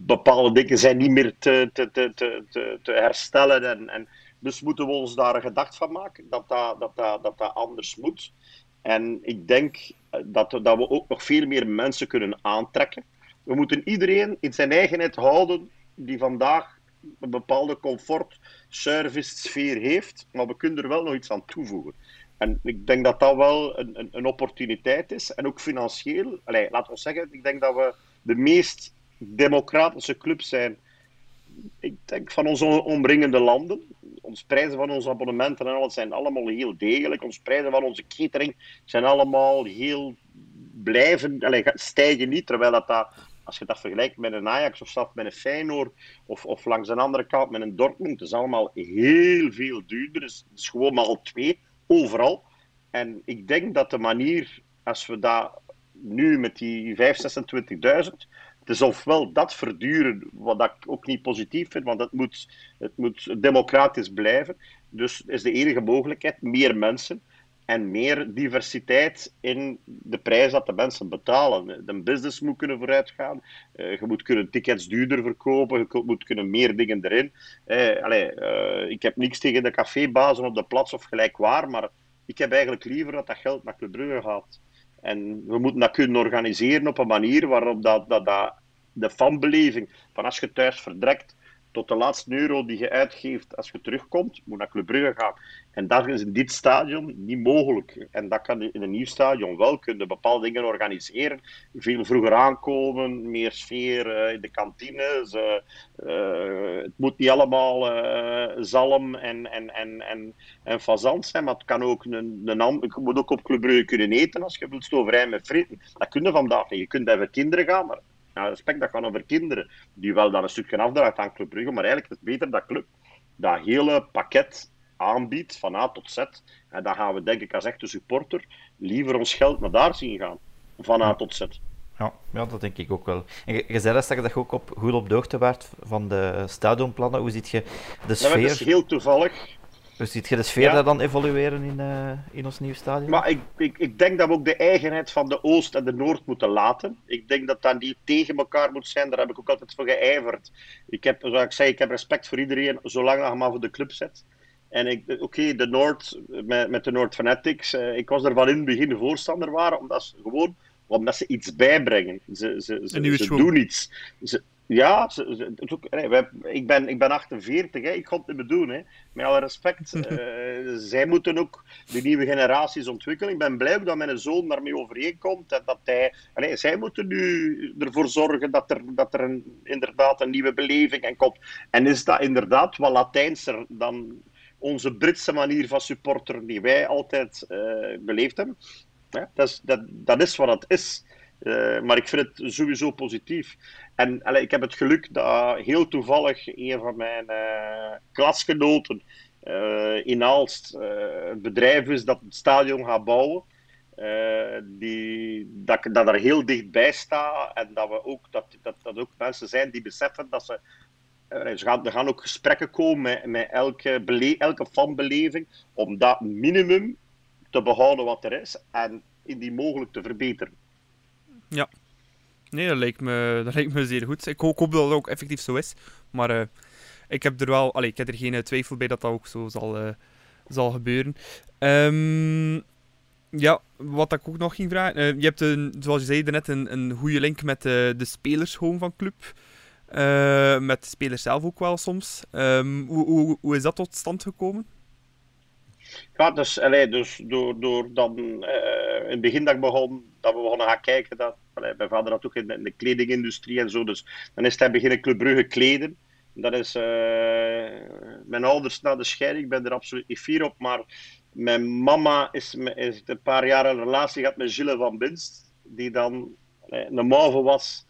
Speaker 4: bepaalde dingen zijn niet meer te, te, te, te, te, te herstellen. En, en, dus moeten we ons daar een gedacht van maken dat dat, dat, dat, anders moet. En ik denk dat, dat we ook nog veel meer mensen kunnen aantrekken. We moeten iedereen in zijn eigenheid houden die vandaag een bepaalde comfort, service, sfeer heeft, maar we kunnen er wel nog iets aan toevoegen. En ik denk dat dat wel een, een, een opportuniteit is. En ook financieel. Laten we zeggen, ik denk dat we de meest democratische club zijn ik denk van onze omringende landen. Ons prijzen van onze abonnementen en alles zijn allemaal heel degelijk. Ons prijzen van onze catering zijn allemaal heel blijven, stijgen niet. Terwijl dat, dat als je dat vergelijkt met een Ajax of zelfs met een Feyenoord of, of langs een andere kant met een Dortmund, het is allemaal heel veel duurder. Het is, het is gewoon twee, overal. En ik denk dat de manier, als we dat nu met die 5.000, 26.000, is ofwel dat verduren, wat ik ook niet positief vind, want het moet, het moet democratisch blijven. Dus is de enige mogelijkheid meer mensen en meer diversiteit in de prijs dat de mensen betalen. De business moet kunnen vooruitgaan. Eh, je moet kunnen tickets duurder verkopen. Je moet kunnen meer dingen erin. Eh, allee, eh, ik heb niks tegen de cafébazen op de plaats of gelijk waar, maar ik heb eigenlijk liever dat dat geld naar Club Brugge gaat. En we moeten dat kunnen organiseren op een manier waarop dat, dat, dat de fanbeleving van als je thuis vertrekt tot de laatste euro die je uitgeeft als je terugkomt, moet naar Club Brugge gaan. En dat is in dit stadion niet mogelijk. En dat kan in een nieuw stadion wel. Kunnen bepaalde dingen organiseren. Veel vroeger aankomen, meer sfeer eh, in de kantines. eh, eh, het moet niet allemaal zalm en, en, en, en, en fazant zijn, maar het kan ook een, een je moet ook op Club Brugge kunnen eten als je wilt stoverij met frieten. Dat kun je vandaag niet. Je kunt bij kinderen gaan, respect, dat gaat over kinderen. Die wel dan een stukje afdraagt aan Club Brugge, maar eigenlijk is het beter dat Club dat hele pakket aanbiedt, van A tot Z. En dan gaan we, denk ik, als echte supporter, liever ons geld naar daar zien gaan. Van A tot Z.
Speaker 3: Ja, ja, dat denk ik ook wel. En je, je zei dat dat je ook op, goed op de hoogte waart van de stadionplannen. Hoe ziet je de
Speaker 4: Dat was
Speaker 3: sfeer,
Speaker 4: dus heel toevallig.
Speaker 3: Hoe ziet je de sfeer
Speaker 4: Ja.
Speaker 3: daar dan evolueren in, eh, in ons nieuw stadion?
Speaker 4: Maar ik, ik, ik denk dat we ook de eigenheid van de Oost en de Noord moeten laten. Ik denk dat dat niet tegen elkaar moet zijn. Daar heb ik ook altijd voor geijverd. Ik heb, zoals ik zei, ik heb respect voor iedereen, zolang je maar voor de club zet. En ik, oké, de Noord, met, met de Noord Fanatics, eh, ik was er van in het begin voorstander waren, omdat ze gewoon omdat ze iets bijbrengen. Ze, ze, ze, ze doen iets. Ze, ja, ze, ze- het is ook, nee, wij- ik, ben, ik ben 48, hè, ik ga het niet meer doen. Hè. Met alle respect. eh, zij moeten ook de nieuwe generaties ontwikkelen. Ik ben blij dat mijn zoon daarmee overeenkomt. En dat hij, zij moeten nu ervoor zorgen dat er, dat er een, inderdaad een nieuwe beleving en komt. En is dat inderdaad wat Latijnser dan onze Britse manier van supporter die wij altijd eh, beleefd hebben? Ja, dat, is, dat, dat is wat het is. Eh, maar ik vind het sowieso positief. En ik heb het geluk dat heel toevallig een van mijn eh, klasgenoten eh, in Aalst eh, het bedrijf is dat het stadion gaat bouwen. Eh, die, dat, er heel dichtbij sta en dat, we ook, dat, dat, dat ook mensen zijn die beseffen dat ze er gaan, er gaan ook gesprekken komen met, met elke, elke fanbeleving om dat minimum te behouden wat er is en indien mogelijk te verbeteren.
Speaker 2: Ja. Nee, dat lijkt me, dat lijkt me zeer goed. Ik hoop, dat het ook effectief zo is. Maar uh, ik heb er wel... Allee, ik heb er geen twijfel bij dat dat ook zo zal, uh, zal gebeuren. Um, ja, wat ik ook nog ging vragen. Je hebt, een, zoals je zei net, een, een goede link met de, spelers gewoon van club. Met de spelers zelf ook wel soms. Um, hoe, hoe, hoe is dat tot stand gekomen?
Speaker 4: Ja, dus, allee, dus door, door dan uh, in het begin dat ik begon, dat we begonnen gaan kijken, dat, allee, mijn vader had ook in de, in de, kledingindustrie en zo, dus dan is hij beginnen Club Brugge kleden. Dat is uh, mijn ouders na de scheiding, ik ben er absoluut niet fier op, maar mijn mama is, is een paar jaar een relatie gehad met Gilles van Binst, die dan een mauve was.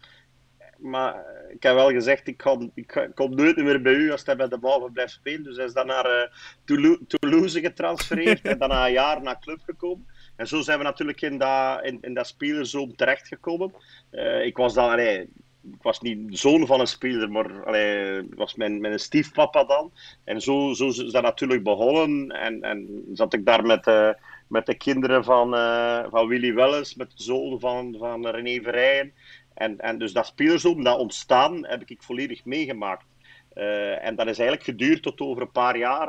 Speaker 4: Maar ik heb wel gezegd, ik, kan, ik kom nooit meer bij u als hij bij de mauve blijft spelen. Dus hij is dan naar uh, Toulouse getransfereerd en dan na een jaar naar club gekomen. En zo zijn we natuurlijk in dat, in, in dat spelerzoon terechtgekomen. Uh, ik was dan, allee, ik was niet zoon van een speler, maar was mijn, mijn stiefpapa dan. En zo, zo is dat natuurlijk begonnen. En, en zat ik daar met, uh, met de kinderen van, uh, van Willy Welles, met de zoon van, van René Verrijen. En, en dus dat spelerzoon, dat ontstaan, heb ik volledig meegemaakt. En dat is eigenlijk geduurd tot over een paar jaar.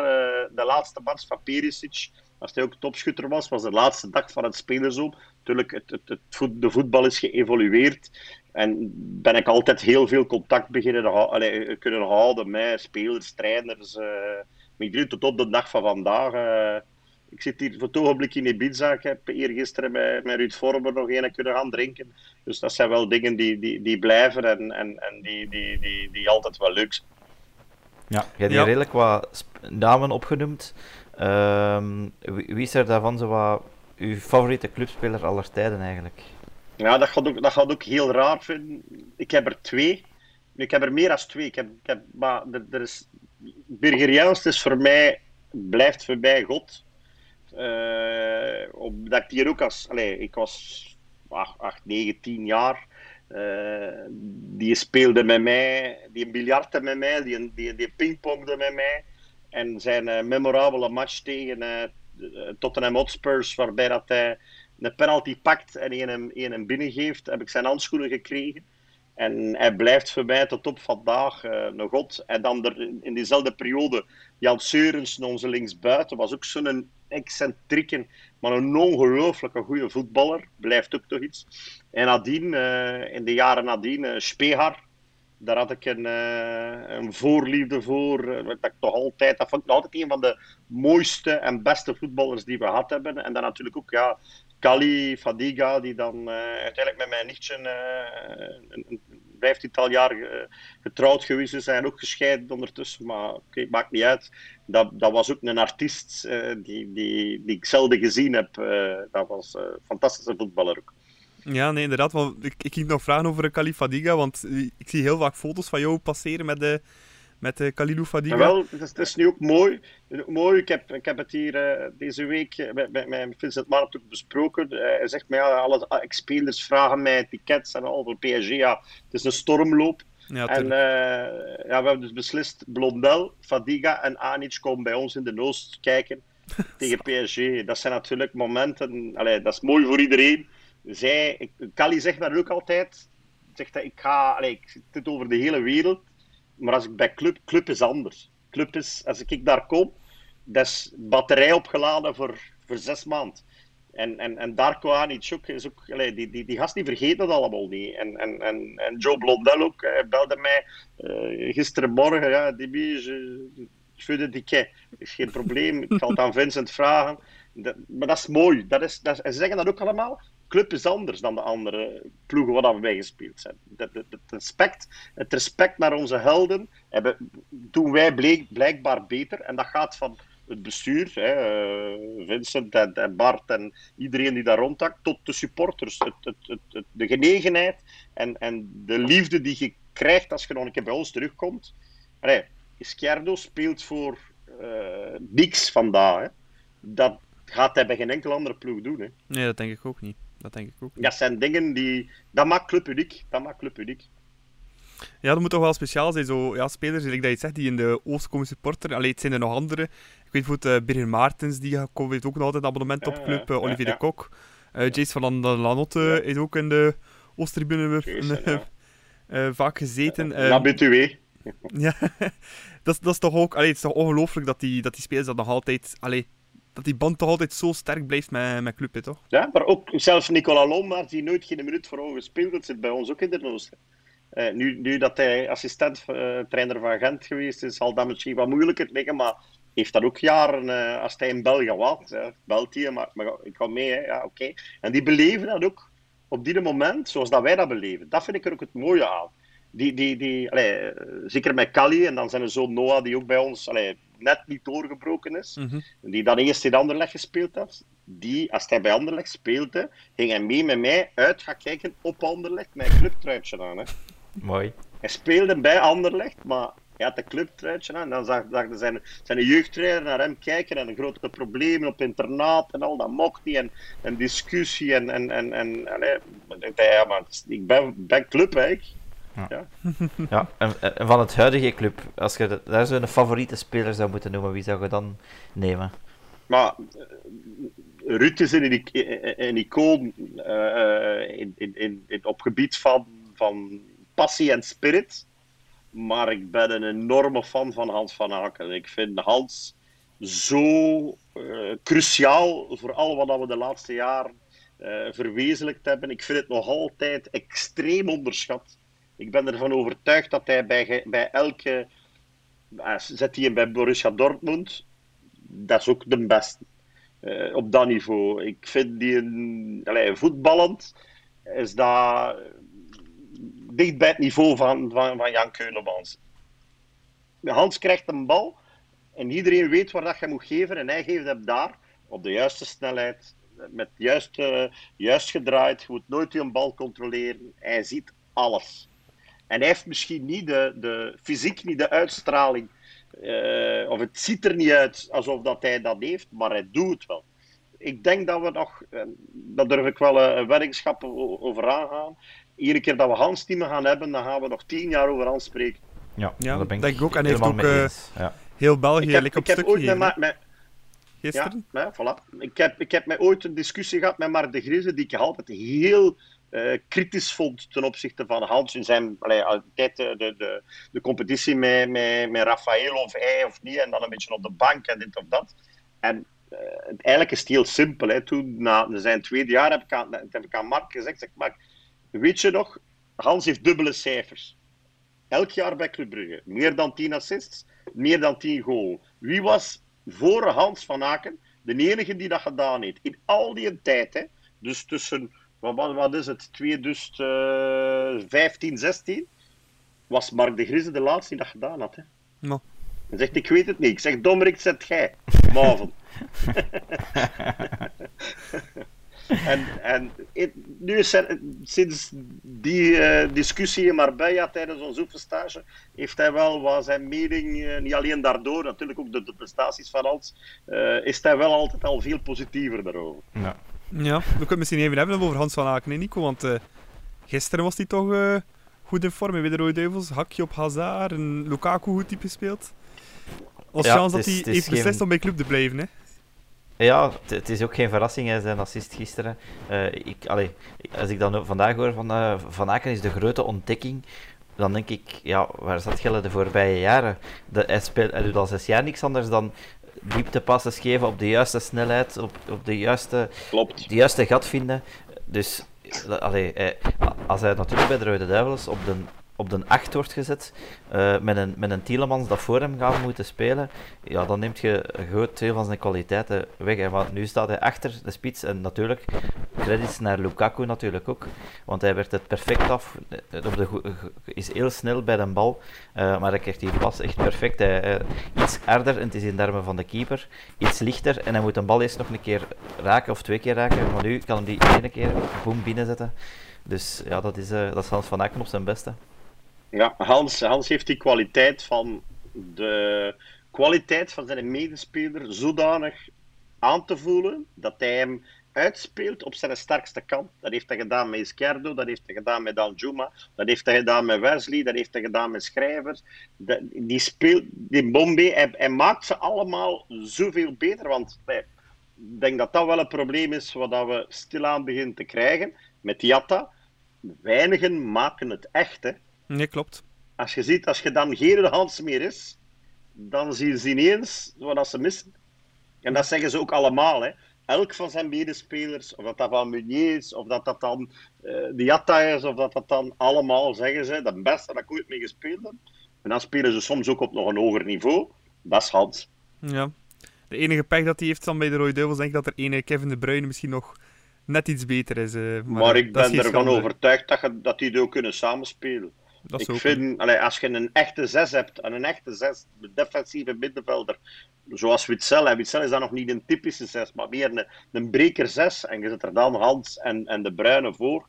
Speaker 4: de laatste match van Perisic, als hij ook topschutter was, was de laatste dag van het spelerzoon. Natuurlijk, het, het, het voet, de voetbal is geëvolueerd. En ben ik altijd heel veel contact beginnen allee, kunnen houden met spelers, trainers. Uh, maar tot op de dag van vandaag. Uh, ik zit hier voor het ogenblik in Ibiza. Ik heb eergisteren met, met Ruud Vormer nog een kunnen gaan drinken. Dus dat zijn wel dingen die, die, die blijven en, en, en die, die, die, die altijd wel leuk zijn.
Speaker 3: Ja, je hebt hier ja. redelijk wat namen opgenoemd. Uh, wie, is er daarvan zo wat uw favoriete clubspeler aller tijden eigenlijk?
Speaker 4: Ja, dat gaat, ook, dat gaat ook heel raar vinden. Ik heb er twee. Ik heb er meer dan twee. Ik heb, ik heb, maar er, is, Birger Janst is voor mij, blijft voor mij God. Uh, ik die ook als... Allez, ik was 8, 9, 10 jaar. Uh, die speelde met mij, die biljartte met mij, die, die, die pingpongde met mij. En zijn uh, memorabele match tegen uh, Tottenham Hotspurs, waarbij dat hij een penalty pakt en een hem, hem binnengeeft, heb ik zijn handschoenen gekregen. En hij blijft voor mij tot op vandaag uh, god. En dan in diezelfde periode, Jan Seurens, onze linksbuiten, was ook zo'n excentrieke, maar een ongelooflijke goede voetballer. Blijft ook toch iets. En nadien, in de jaren nadien, uh, Spehar. Daar had ik een, een voorliefde voor. dat ik toch altijd, dat vond ik altijd een van de mooiste en beste voetballers die we gehad hebben. En dan natuurlijk ook ja, Kali Fadiga, die dan uh, uiteindelijk met mijn nichtje een, vijftiental jaar getrouwd geweest is. zijn ook gescheiden ondertussen, maar okay, maakt niet uit. Dat, dat was ook een artiest die, die, die ik zelden gezien heb. dat was een fantastische voetballer ook.
Speaker 2: Ja, nee, inderdaad. Want ik, ik ging nog vragen over Kali Fadiga, want ik zie heel vaak foto's van jou passeren met de met uh, Kalilou Fadiga.
Speaker 4: Ja, wel, het is, het is, nu ook mooi. mooi. Ik, heb, ik heb het hier uh, deze week met, met, met Vincent Marp besproken. Uh, hij zegt mij, ja, alle spelers vragen mij tickets en al voor PSG. Ja, het is een stormloop. Ja, en ja, we hebben dus beslist, Blondel, Fadiga en Anic komen bij ons in de Noost kijken tegen PSG. Dat zijn natuurlijk momenten, allee, dat is mooi voor iedereen. Zij, zegt dat ook altijd, zegt dat ik ga, allee, ik zit het over de hele wereld. Maar als ik bij club, club is anders. Club is, als ik daar kom, dat is batterij opgeladen voor, voor zes maanden. En, en, en Darko Anic ook, is ook allee, die, die, die gast die vergeet dat allemaal niet. En, en, en, en Joe Blondel ook, hij belde mij uh, gisterenmorgen, ja, die je, je die Dat is geen probleem, ik kan het aan Vincent vragen. Maar dat is mooi. Dat is, dat ze zeggen dat ook allemaal club is anders dan de andere ploegen waar we bij gespeeld zijn. Het, het, het, respect, het respect naar onze helden hebben, doen wij bleek, blijkbaar beter. En dat gaat van het bestuur, hè, eh, Vincent en, Bart en iedereen die daar rondhakt, tot de supporters. de genegenheid en, en de liefde die je krijgt als je nog een keer bij ons terugkomt. Izquierdo speelt voor uh, niks vandaag. Hè. Dat gaat hij bij geen enkele andere ploeg doen. Hè.
Speaker 2: Nee, dat denk ik ook niet. Dat denk ik ook.
Speaker 4: Dat zijn dingen die. Dat maakt Club uniek. Dat maakt Club uniek.
Speaker 2: Ja, dat moet toch wel speciaal zijn. Zo, ja, spelers, dat je zegt, die in de Oost komen supporter. Allee, het zijn er nog andere. Ik weet bijvoorbeeld uh, Birger Maartens, die heeft ook nog altijd een abonnement op club. Uh, Olivier de Kok. Uh, Jace van der Lanotte is ook in de Oosttribune vaak gezeten.
Speaker 4: L'habitué.
Speaker 2: ja, dat, dat is toch ook... Allee, het is toch ongelooflijk dat die, dat die spelers dat nog altijd... Allee, dat die band toch altijd zo sterk blijft met, met club, toch?
Speaker 4: Ja, maar ook zelfs Nicolas Lombard, die nooit geen minuut voor ogen speelt, zit bij ons ook in de Oosten. Uh, nu, nu dat hij assistent-trainer uh, van Gent geweest is, zal dat misschien wat moeilijker liggen, maar heeft dat ook jaren, uh, als hij in België was, belt hij, maar, maar ik ga mee, hè, ja, oké. En die beleven dat ook op die moment, zoals dat wij dat beleven. Dat vind ik er ook het mooie aan. Die, die, die, allee, zeker met Kali, en dan zijn er zo Noah, die ook bij ons allee, net niet doorgebroken is, mm -hmm. die dan eerst in Anderlecht gespeeld had, die, als hij bij Anderlecht speelde, ging hij mee met mij uit gaan kijken op Anderlecht met een clubtruitje aan. Hè.
Speaker 3: Mooi.
Speaker 4: Hij speelde bij Anderlecht, maar hij had een clubtruitje aan. En dan zag, zag zijn, zijn jeugdtrainer naar hem kijken en een grote problemen op internaat en al. Dat mocht niet. En, en discussie en... en, en, en allee, ja, maar ik ben, ben club, hè.
Speaker 3: Ja. ja en, en, van het huidige club, als je daar zo'n favoriete speler zou moeten noemen, wie zou je dan nemen?
Speaker 4: Maar Ruud is een, een icoon uh, in, in, in, op gebied van, van passie en spirit. Maar ik ben een enorme fan van Hans van Aken. Ik vind Hans zo uh, cruciaal voor al wat we de laatste jaren uh, verwezenlijkt hebben. Ik vind het nog altijd extreem onderschat. Ik ben ervan overtuigd dat hij bij, bij elke. Uh, zet hij bij Borussia Dortmund. Dat is ook de beste. Uh, op dat niveau. Ik vind die een, voetballend is dat dicht bij het niveau van, van, van Jan Keulemans. Hans krijgt een bal en iedereen weet waar dat je moet geven en hij geeft hem daar op de juiste snelheid, met juist, uh, juist gedraaid. Je moet nooit een bal controleren. Hij ziet alles. En hij heeft misschien niet de, de fysiek, niet de uitstraling. Uh, of het ziet er niet uit alsof dat hij dat heeft, maar hij doet het wel. Ik denk dat we nog, uh, daar durf ik wel een, een weddingschap over aangaan. Iedere keer dat we Hans team gaan hebben, dan gaan we nog tien jaar over Hans spreken.
Speaker 3: Ja,
Speaker 2: ja
Speaker 3: dat ben ik
Speaker 2: denk ik ook. En heeft ook
Speaker 3: uh,
Speaker 2: ja. heel België
Speaker 4: ik heb,
Speaker 2: op
Speaker 4: ik heb
Speaker 2: stuk
Speaker 4: ooit
Speaker 2: gegeven.
Speaker 4: met, met,
Speaker 2: Gisteren?
Speaker 4: Ja, ja, voilà. ik, heb, ik heb met ooit een discussie gehad met Mark de Grieze, die ik altijd heel uh, kritisch vond ten opzichte van Hans in zijn allee, altijd de, de, de, competitie met, met, met Rafael of hij of niet, en dan een beetje op de bank en dit of dat. En uh, eigenlijk is het heel simpel. Hè. Toen, na zijn tweede jaar, heb ik aan, heb ik aan Mark gezegd, zeg, Mark, weet je nog, Hans heeft dubbele cijfers. Elk jaar bij Club Brugge. Meer dan 10 assists, meer dan 10 goals. Wie was voor Hans van Aken de enige die dat gedaan heeft? In al die tijd, hè, dus tussen, wat, wat is het, 2015, 16, was Mark de Grieze de laatste die dat gedaan had. Hè.
Speaker 2: No.
Speaker 4: Hij zegt, ik weet het niet. Ik zeg, Dommerik, zet jij. Maven. En, en het, nu is er, sinds die uh, discussie in Marbella tijdens onze oefenstage, heeft hij wel wat zijn mening, uh, niet alleen daardoor, natuurlijk ook de, de prestaties van Hans, uh, is hij wel altijd al veel positiever daarover.
Speaker 3: Ja,
Speaker 2: ja we kunnen misschien even hebben over Hans van Aken en Nico, want gisteren was hij toch goed in vorm bij de Rode Duivels, hakje op Hazard en Lukaku goed type gespeeld. Als ja, kans dat hij heeft beslist geen... om bij club te blijven, hè?
Speaker 3: Ja, het is ook geen verrassing, hè, zijn assist gisteren. Uh, ik, allee, als ik dan vandaag hoor van uh, Van Aken is de grote ontdekking, dan denk ik, ja, waar zat Gelle de voorbije jaren? De, hij, speelt, hij doet al zes jaar niks anders dan dieptepassen geven op de juiste snelheid, op, op de, juiste,
Speaker 4: Klopt.
Speaker 3: de juiste gat vinden. Dus allee, hij, als hij natuurlijk bij de Rode Duivels op de op de 8 wordt gezet, uh, met, een, met een Tielemans dat voor hem gaat moeten spelen, ja, dan neemt je een groot deel van zijn kwaliteiten weg. Hè. Want nu staat hij achter de spits en natuurlijk credits naar Lukaku natuurlijk ook, want hij werd het perfect af, op de, is heel snel bij de bal, uh, maar hij krijgt die pas echt perfect. Hij, uh, iets harder, en het is in termen van de keeper, iets lichter en hij moet een bal eerst nog een keer raken of twee keer raken, maar nu kan hij die ene keer boem binnenzetten. Dus ja, dat is, dat is Hans van Aken op zijn beste.
Speaker 4: Ja, Hans, Hans heeft die kwaliteit van de kwaliteit van zijn medespeler zodanig aan te voelen dat hij hem uitspeelt op zijn sterkste kant. Dat heeft hij gedaan met Izquierdo, dat heeft hij gedaan met Danjuma, dat heeft hij gedaan met Wesley, dat heeft hij gedaan met Schrijvers. Die speelt, die Bombay, hij, hij, maakt ze allemaal zoveel beter, want ik denk dat dat wel een probleem is wat we stilaan beginnen te krijgen met Jatta. Weinigen maken het echt, hè.
Speaker 2: Nee, klopt.
Speaker 4: Als je ziet, als je dan geen Hans meer is, dan zien ze ineens wat ze missen. En dat zeggen ze ook allemaal, hè elk van zijn medespelers, of dat dat van Meunier is, of dat dat dan uh, de Jatta is, of dat dat dan allemaal, zeggen ze, de beste dat ik ooit mee gespeeld heb. En dan spelen ze soms ook op nog een hoger niveau. Dat is Hans.
Speaker 2: Ja. De enige pech dat hij heeft dan bij de Rode Duivels, denk ik dat er ene Kevin De Bruyne misschien nog net iets beter is. Uh,
Speaker 4: maar, maar ik ben ervan overtuigd dat, je, dat die ook kunnen samenspelen. Dat ik vind, allee, als je een echte zes hebt, en een echte zes, defensieve middenvelder, zoals Witzel, en Witzel is dan nog niet een typische zes, maar meer een, een breker zes, en je zet er dan Hans en, en de Bruine voor,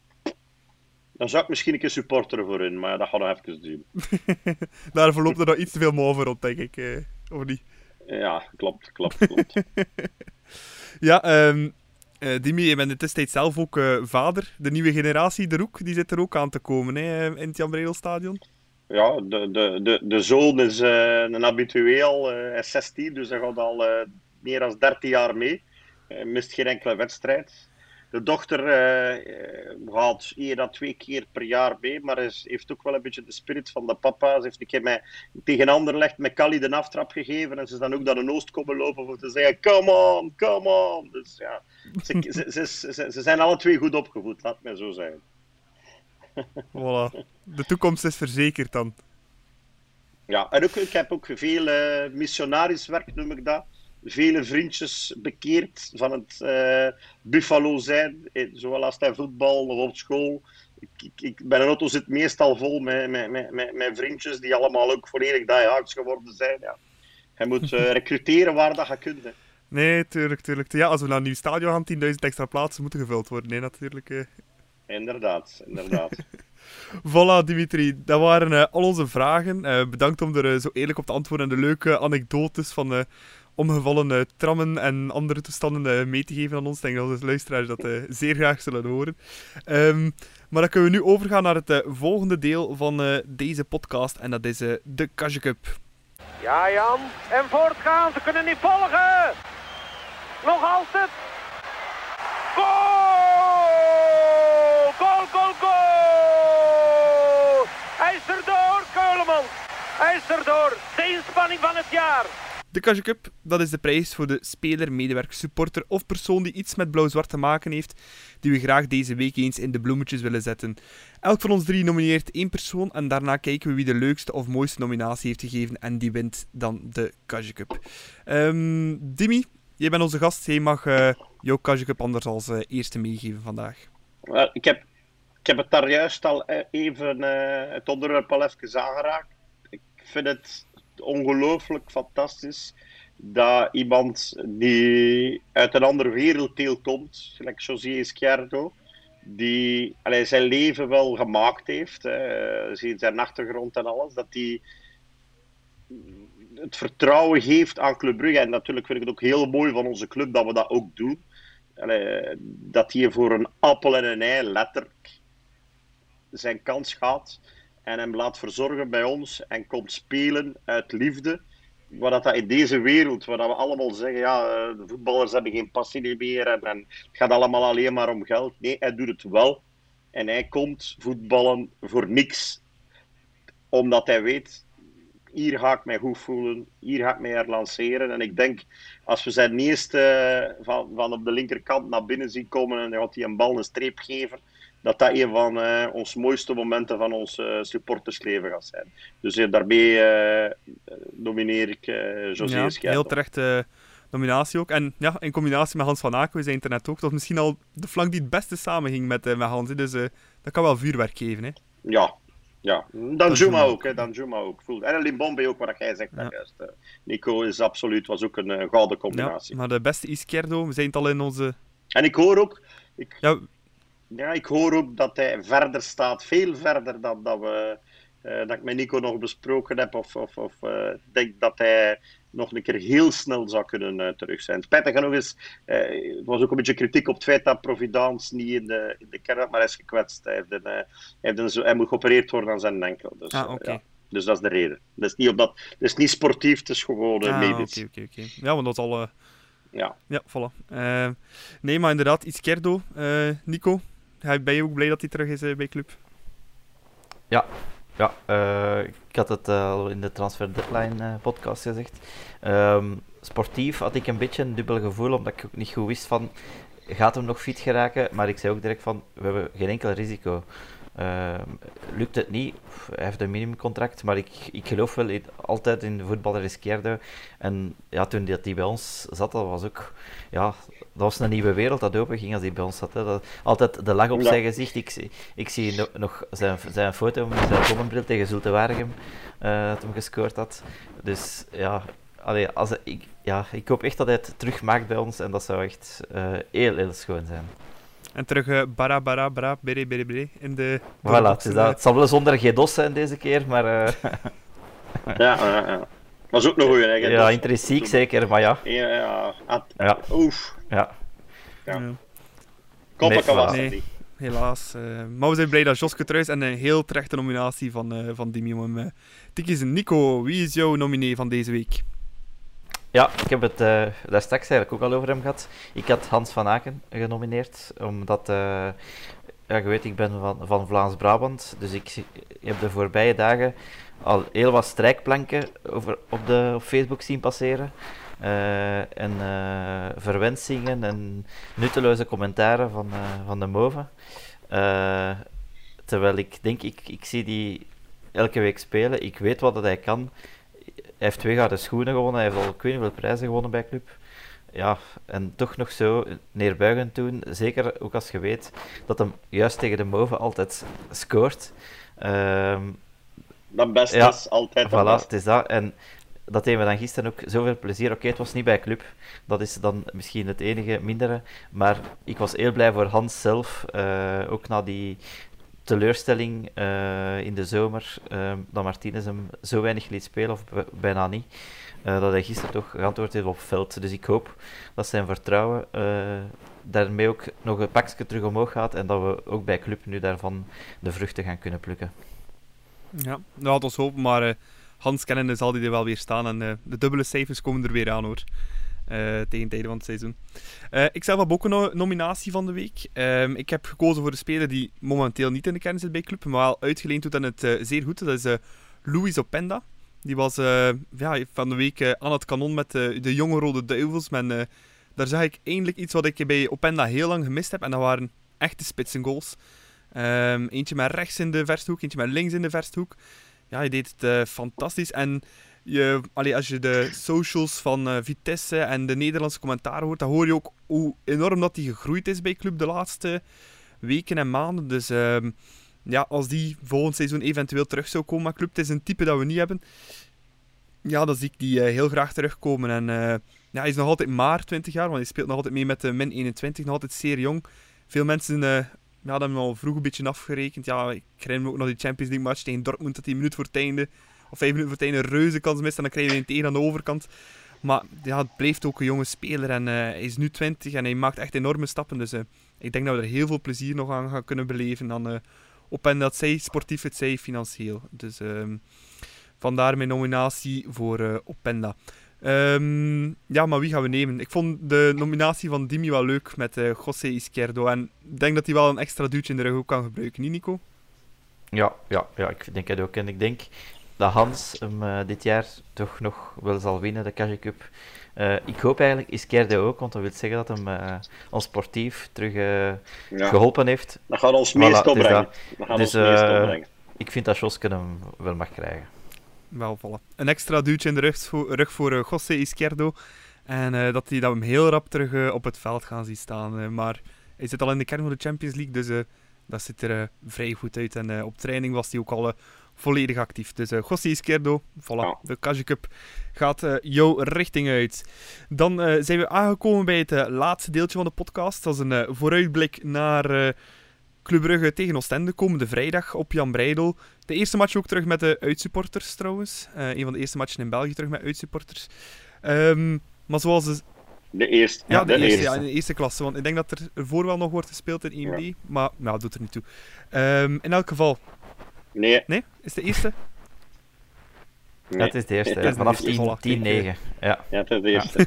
Speaker 4: dan zou ik misschien een keer supporteren voor hun, maar dat gaat nog even doen.
Speaker 2: Daar verloopt er nog iets te veel over op, denk ik, eh, of niet?
Speaker 4: Ja, klopt, klopt, klopt.
Speaker 2: ja, um, uh, Dimi, je bent in tussentijd zelf ook uh, vader. De nieuwe generatie, de Roek, die zit er ook aan te komen hè, in het Jan Stadion.
Speaker 4: Ja, de, de, de, zoon is een habitueel, is 16, dus hij gaat al meer dan 13 jaar mee. Mist geen enkele wedstrijd. De dochter uh, gaat één à twee keer per jaar mee, maar is, heeft ook wel een beetje de spirit van de papa. Ze heeft een keer mij tegen Anderlecht met Kali de aftrap gegeven en ze is dan ook naar de Oost komen lopen om te zeggen, come on, come on. Dus ja, ze, ze, ze, ze, zijn alle twee goed opgevoed, laat mij zo zeggen.
Speaker 2: Voilà. De toekomst is verzekerd dan.
Speaker 4: Ja, en ook, ik heb ook veel uh, missionarisch werk, noem ik dat vele vriendjes bekeerd van het uh, Buffalo zijn, eh, zowel als hij voetbal of op school. Ik, ik, ik, mijn auto zit meestal vol met, met, met, met, met vriendjes die allemaal ook volledig diehards geworden zijn. Ja. Je moet uh, recruteren waar dat je kunt. Hè.
Speaker 2: Nee, tuurlijk, tuurlijk. Ja, als we naar een nieuw stadion gaan, 10.000 extra plaatsen moeten gevuld worden. Nee, natuurlijk. Uh...
Speaker 4: Inderdaad, inderdaad.
Speaker 2: voilà, Dimitri. Dat waren uh, al onze vragen. Bedankt om er zo eerlijk op te antwoorden en de leuke anekdotes van omgevallen uh, trammen en andere toestanden uh, mee te geven aan ons. Ik denk dat onze luisteraars dat uh, zeer graag zullen horen. Um, maar dan kunnen we nu overgaan naar het volgende deel van deze podcast. En dat is de Kasje Cup.
Speaker 1: Ja, Jan. En voortgaan. Ze kunnen niet volgen. Nog altijd. Goal! Goal, goal, goal! Hij is erdoor, Keuleman. Hij is erdoor. De inspanning van het jaar.
Speaker 2: De Kage Cup, dat is de prijs voor de speler, medewerker, supporter of persoon die iets met blauw-zwart te maken heeft, die we graag deze week eens in de bloemetjes willen zetten. Elk van ons drie nomineert één persoon en daarna kijken we wie de leukste of mooiste nominatie heeft gegeven en die wint dan de Kage Cup. Um, Dimi, jij bent onze gast, jij mag uh, jouw Kage Cup anders als uh, eerste meegeven vandaag.
Speaker 4: Ik, heb, ik heb het daar juist al eh, even het onderwerp al even aangeraakt. Ik vind het ongelooflijk fantastisch dat iemand die uit een andere werelddeel komt, gelijk José Izquierdo, die zijn leven wel gemaakt heeft, hè, zijn achtergrond en alles, dat die het vertrouwen geeft aan Club Brugge. En natuurlijk vind ik het ook heel mooi van onze club dat we dat ook doen. Dat hij voor een appel en een ei letterlijk zijn kans gaat en hem laat verzorgen bij ons en komt spelen uit liefde. Wat dat in deze wereld, waar we allemaal zeggen, ja, eh, de voetballers hebben geen passie meer en, het gaat allemaal alleen maar om geld. Nee, hij doet het wel. En hij komt voetballen voor niks. Omdat hij weet, hier ga ik mij goed voelen, hier ga ik mij herlanceren. En ik denk, als we zijn eerste van, van op de linkerkant naar binnen zien komen en dan gaat hij een bal een streep geven, dat dat een van uh, onze mooiste momenten van ons uh, supportersleven gaat zijn. Dus daarmee nomineer ik José
Speaker 2: ja, Heel terecht nominatie ook. En ja, in combinatie met Hans van Aken, we zijn het er net ook, dat misschien al de flank die het beste samenging met, met Hans. Dus dat kan wel vuurwerk geven. Hè.
Speaker 4: Ja, ja, dan Juma ook, hè, dan Juma ook. En Limbombe ook, wat jij zegt ja. juist. Nico is absoluut, was ook een gouden combinatie.
Speaker 2: Ja, maar de beste Izquierdo, we zijn het al in onze...
Speaker 4: En ik hoor ook... Ik... Ja, ja, ik hoor ook dat hij verder staat, veel verder dan dat we eh, dat ik met Nico nog besproken heb, of, of, of denk dat hij nog een keer heel snel zou kunnen terug zijn. Spijtig genoeg is, er was ook een beetje kritiek op het feit dat Providence niet in de, in de kern had, maar hij is gekwetst. Hij, heeft een, hij, heeft een, hij moet geopereerd worden aan zijn enkel. Dus,
Speaker 2: ah, oké.
Speaker 4: Ja. Dus dat is de reden. Dat is niet, op dat, dat is niet sportief, het is gewoon
Speaker 2: ah,
Speaker 4: medisch.
Speaker 2: Oké, oké. Ja, want dat al...
Speaker 4: Ja.
Speaker 2: Ja, voilà. Nee, maar inderdaad, Izquierdo, Nico, ben je ook blij dat hij terug is bij club?
Speaker 3: Ja, ja ik had het al in de Transfer Deadline podcast gezegd. Um, sportief had ik een beetje een dubbel gevoel, omdat ik ook niet goed wist van... Gaat hem nog fit geraken? Maar ik zei ook direct van, we hebben geen enkel risico. Uh, lukt het niet, hij heeft een minimumcontract, maar ik, ik geloof wel in, altijd in de voetballer Izquierdo. En ja, toen dat hij bij ons zat, dat was ook, ja, dat was een nieuwe wereld dat open ging als hij bij ons zat. Hè. Dat, altijd de lach op zijn gezicht. Ik, ik zie nog, nog zijn, zijn foto met zijn zonnebril tegen Zulte Waregem, uh, dat hem gescoord had. Dus ja, allee, als, ik, ja, ik hoop echt dat hij het terugmaakt bij ons en dat zou echt uh, heel, heel schoon zijn.
Speaker 2: En terug uh, bara, bara, bara, bere, bere, bere in de...
Speaker 3: Voilà, het, is dat. het zal wel zonder GDOS zijn deze keer, maar... Uh...
Speaker 4: ja, ja, ja. Was ook nog goeie, hè?
Speaker 3: Ja, intrinsiek zeker, maar ja.
Speaker 4: Ja, ja. At...
Speaker 3: ja.
Speaker 4: Oef.
Speaker 3: Ja.
Speaker 4: ja. Koppen kan was
Speaker 2: nee, helaas. Uh, maar we zijn blij dat Joske terug is en een heel terechte nominatie van, uh, van Dimi om hem uh, Nico, wie is jouw nominee van deze week?
Speaker 3: Ja, ik heb het uh, daar straks eigenlijk ook al over hem gehad. Ik had Hans van Aken genomineerd, omdat, uh, ja, je weet, ik ben van, van Vlaams-Brabant, dus ik, heb de voorbije dagen al heel wat strijkplanken over, op, de, op Facebook zien passeren. Uh, en verwensingen en nutteloze commentaren van, van de moven. terwijl ik denk, ik, ik zie die elke week spelen, ik weet wat dat hij kan heeft twee gouden schoenen gewonnen, hij heeft al ik weet niet hoeveel prijzen gewonnen bij club. Ja, en toch nog zo neerbuigend doen. Zeker ook als je weet dat hem juist tegen de Move altijd scoort. Um,
Speaker 4: dat beste ja, is altijd
Speaker 3: voilà, het is dat. En dat deed me dan gisteren ook zoveel plezier. Oké, het was niet bij club. Dat is dan misschien het enige mindere. Maar ik was heel blij voor Hans zelf. Uh, ook na die teleurstelling uh, in de zomer uh, dat Martinez hem zo weinig liet spelen, of bijna niet. Uh, dat hij gisteren toch geantwoord heeft op veld. Dus ik hoop dat zijn vertrouwen daarmee ook nog een pakje terug omhoog gaat en dat we ook bij club nu daarvan de vruchten gaan kunnen plukken.
Speaker 2: Ja, dat was hopen, maar Hans kennende zal hij er wel weer staan en de dubbele cijfers komen er weer aan hoor. Uh, tegen het einde van het seizoen. Uh, ik zelf heb ook een nominatie van de week. Uh, ik heb gekozen voor de speler die momenteel niet in de kern zit bij club, maar wel uitgeleend doet en het uh, zeer goed. Dat is Louis Openda. Die was ja, van de week aan het kanon met de jonge Rode Duivels. Men, daar zag ik eindelijk iets wat ik bij Openda heel lang gemist heb. En dat waren echte spitsengoals. Um, eentje met rechts in de versthoek, eentje met links in de versthoek. Ja, hij deed het fantastisch. En je, als je de socials van uh, Vitesse en de Nederlandse commentaren hoort, dan hoor je ook hoe enorm dat die gegroeid is bij club de laatste weken en maanden. Dus uh, ja, als die volgend seizoen eventueel terug zou komen met club, het is een type dat we niet hebben. Ja, dan zie ik die uh, heel graag terugkomen. En uh, ja, hij is nog altijd maar 20 jaar, want hij speelt nog altijd mee met de min 21, nog altijd zeer jong. Veel mensen ja, dat hebben al vroeg een beetje afgerekend. Ja, ik herinner me ook nog die Champions League match tegen Dortmund, dat hij minuut voor het einde of vijf minuten einde een reuze kans mist en dan krijg je een tegen aan de overkant. Maar ja, het blijft ook een jonge speler en uh, hij is nu 20 en hij maakt echt enorme stappen. Dus uh, ik denk dat we er heel veel plezier nog aan gaan kunnen beleven. Dan, uh, op dat zij sportief, het zij financieel. Dus ehm, vandaar mijn nominatie voor Openda. Um, ja, maar wie gaan we nemen? Ik vond de nominatie van Dimi wel leuk met José Izquierdo. En ik denk dat hij wel een extra duwtje in de rug ook kan gebruiken, niet Nico?
Speaker 3: Ja, ja, ja, ik denk het ook. En ik denk dat Hans hem uh, dit jaar toch nog wel zal winnen, de Cash Cup. Uh, ik hoop eigenlijk Izquierdo ook, want dat wil zeggen dat hem uh, ons sportief terug ja. geholpen heeft.
Speaker 4: Dat gaat ons meest voilà, opbrengen. Dat gaat dus, ons meest opbrengen.
Speaker 3: Ik vind dat Joske hem wel mag krijgen.
Speaker 2: Wel vallen. Een extra duwtje in de rug voor, rug voor José Izquierdo. En dat hij dat hem heel rap terug op het veld gaan zien staan. maar hij zit al in de kern van de Champions League, dus dat ziet er vrij goed uit. En op training was hij ook al volledig actief. Dus uh, Izquierdo, voilà, de Kaji Cup gaat uh, jouw richting uit. Dan uh, zijn we aangekomen bij het laatste deeltje van de podcast. Dat is een vooruitblik naar Club Brugge tegen Oostende komende vrijdag op Jan Breidel. De eerste match ook terug met de uitsupporters trouwens. Een van de eerste matchen in België terug met uitsupporters. Um, maar zoals de...
Speaker 4: De eerste.
Speaker 2: Ja, de,
Speaker 4: de
Speaker 2: eerste, Ja, in de eerste klasse. Want ik denk dat er voor wel nog wordt gespeeld in 1B. Ja. Maar nou, dat doet er niet toe. Um, in elk geval.
Speaker 4: Nee.
Speaker 2: Nee? Is de eerste?
Speaker 3: Nee. Ja, het is de eerste. Ja, vanaf 10-9. Ja.
Speaker 4: ja, het is de eerste.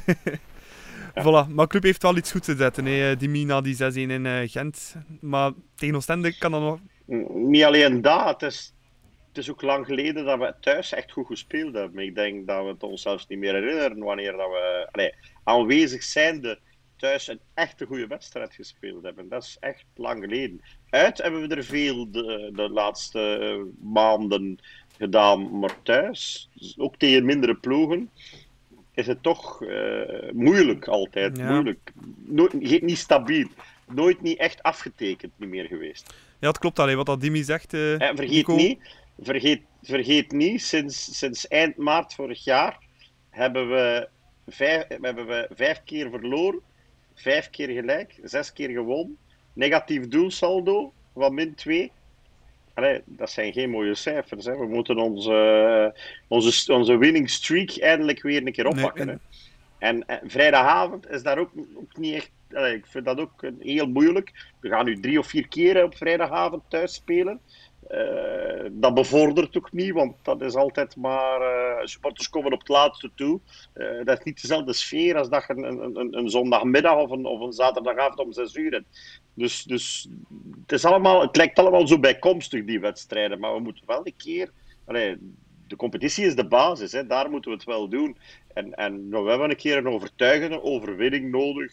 Speaker 2: Ja. Voilà, maar Club heeft wel iets goed te zetten. Hè. Die Mina, die 6-1 in uh, Gent. Maar tegen Oostende kan dat nog...
Speaker 4: Niet alleen dat, het is, het is ook lang geleden dat we thuis echt goed gespeeld hebben. Ik denk dat we het ons zelfs niet meer herinneren wanneer dat we allee, aanwezig zijnde thuis een echte goede wedstrijd gespeeld hebben. Dat is echt lang geleden. Uit hebben we er veel de, de laatste maanden gedaan, maar thuis, ook tegen mindere ploegen, is het toch uh, moeilijk altijd. Ja. Moeilijk. Nooit, niet stabiel. Nooit niet echt afgetekend niet meer geweest.
Speaker 2: Ja, het klopt alleen wat dat Dimi zegt. Uh,
Speaker 4: en vergeet niet, vergeet, vergeet niet sinds, sinds eind maart vorig jaar hebben we, vijf, hebben we vijf keer verloren, vijf keer gelijk, zes keer gewonnen. Negatief doelsaldo van min 2. Allee, dat zijn geen mooie cijfers. Hè. We moeten onze, onze, onze winning streak eindelijk weer een keer oppakken. Nee, en, en, vrijdagavond is daar ook, ook niet echt. Allee, ik vind dat ook heel moeilijk. We gaan nu drie of vier keer op vrijdagavond thuis spelen. Uh, dat bevordert ook niet, want dat is altijd maar. Uh, supporters komen op het laatste toe. Uh, dat is niet dezelfde sfeer als dat je een, een, een zondagmiddag of een, of een zaterdagavond om zes uur hebt. Dus, dus het, is allemaal, het lijkt allemaal zo bijkomstig, die wedstrijden. Maar we moeten wel een keer. De competitie is de basis, hè. daar moeten we het wel doen. En, en we hebben een keer een overtuigende overwinning nodig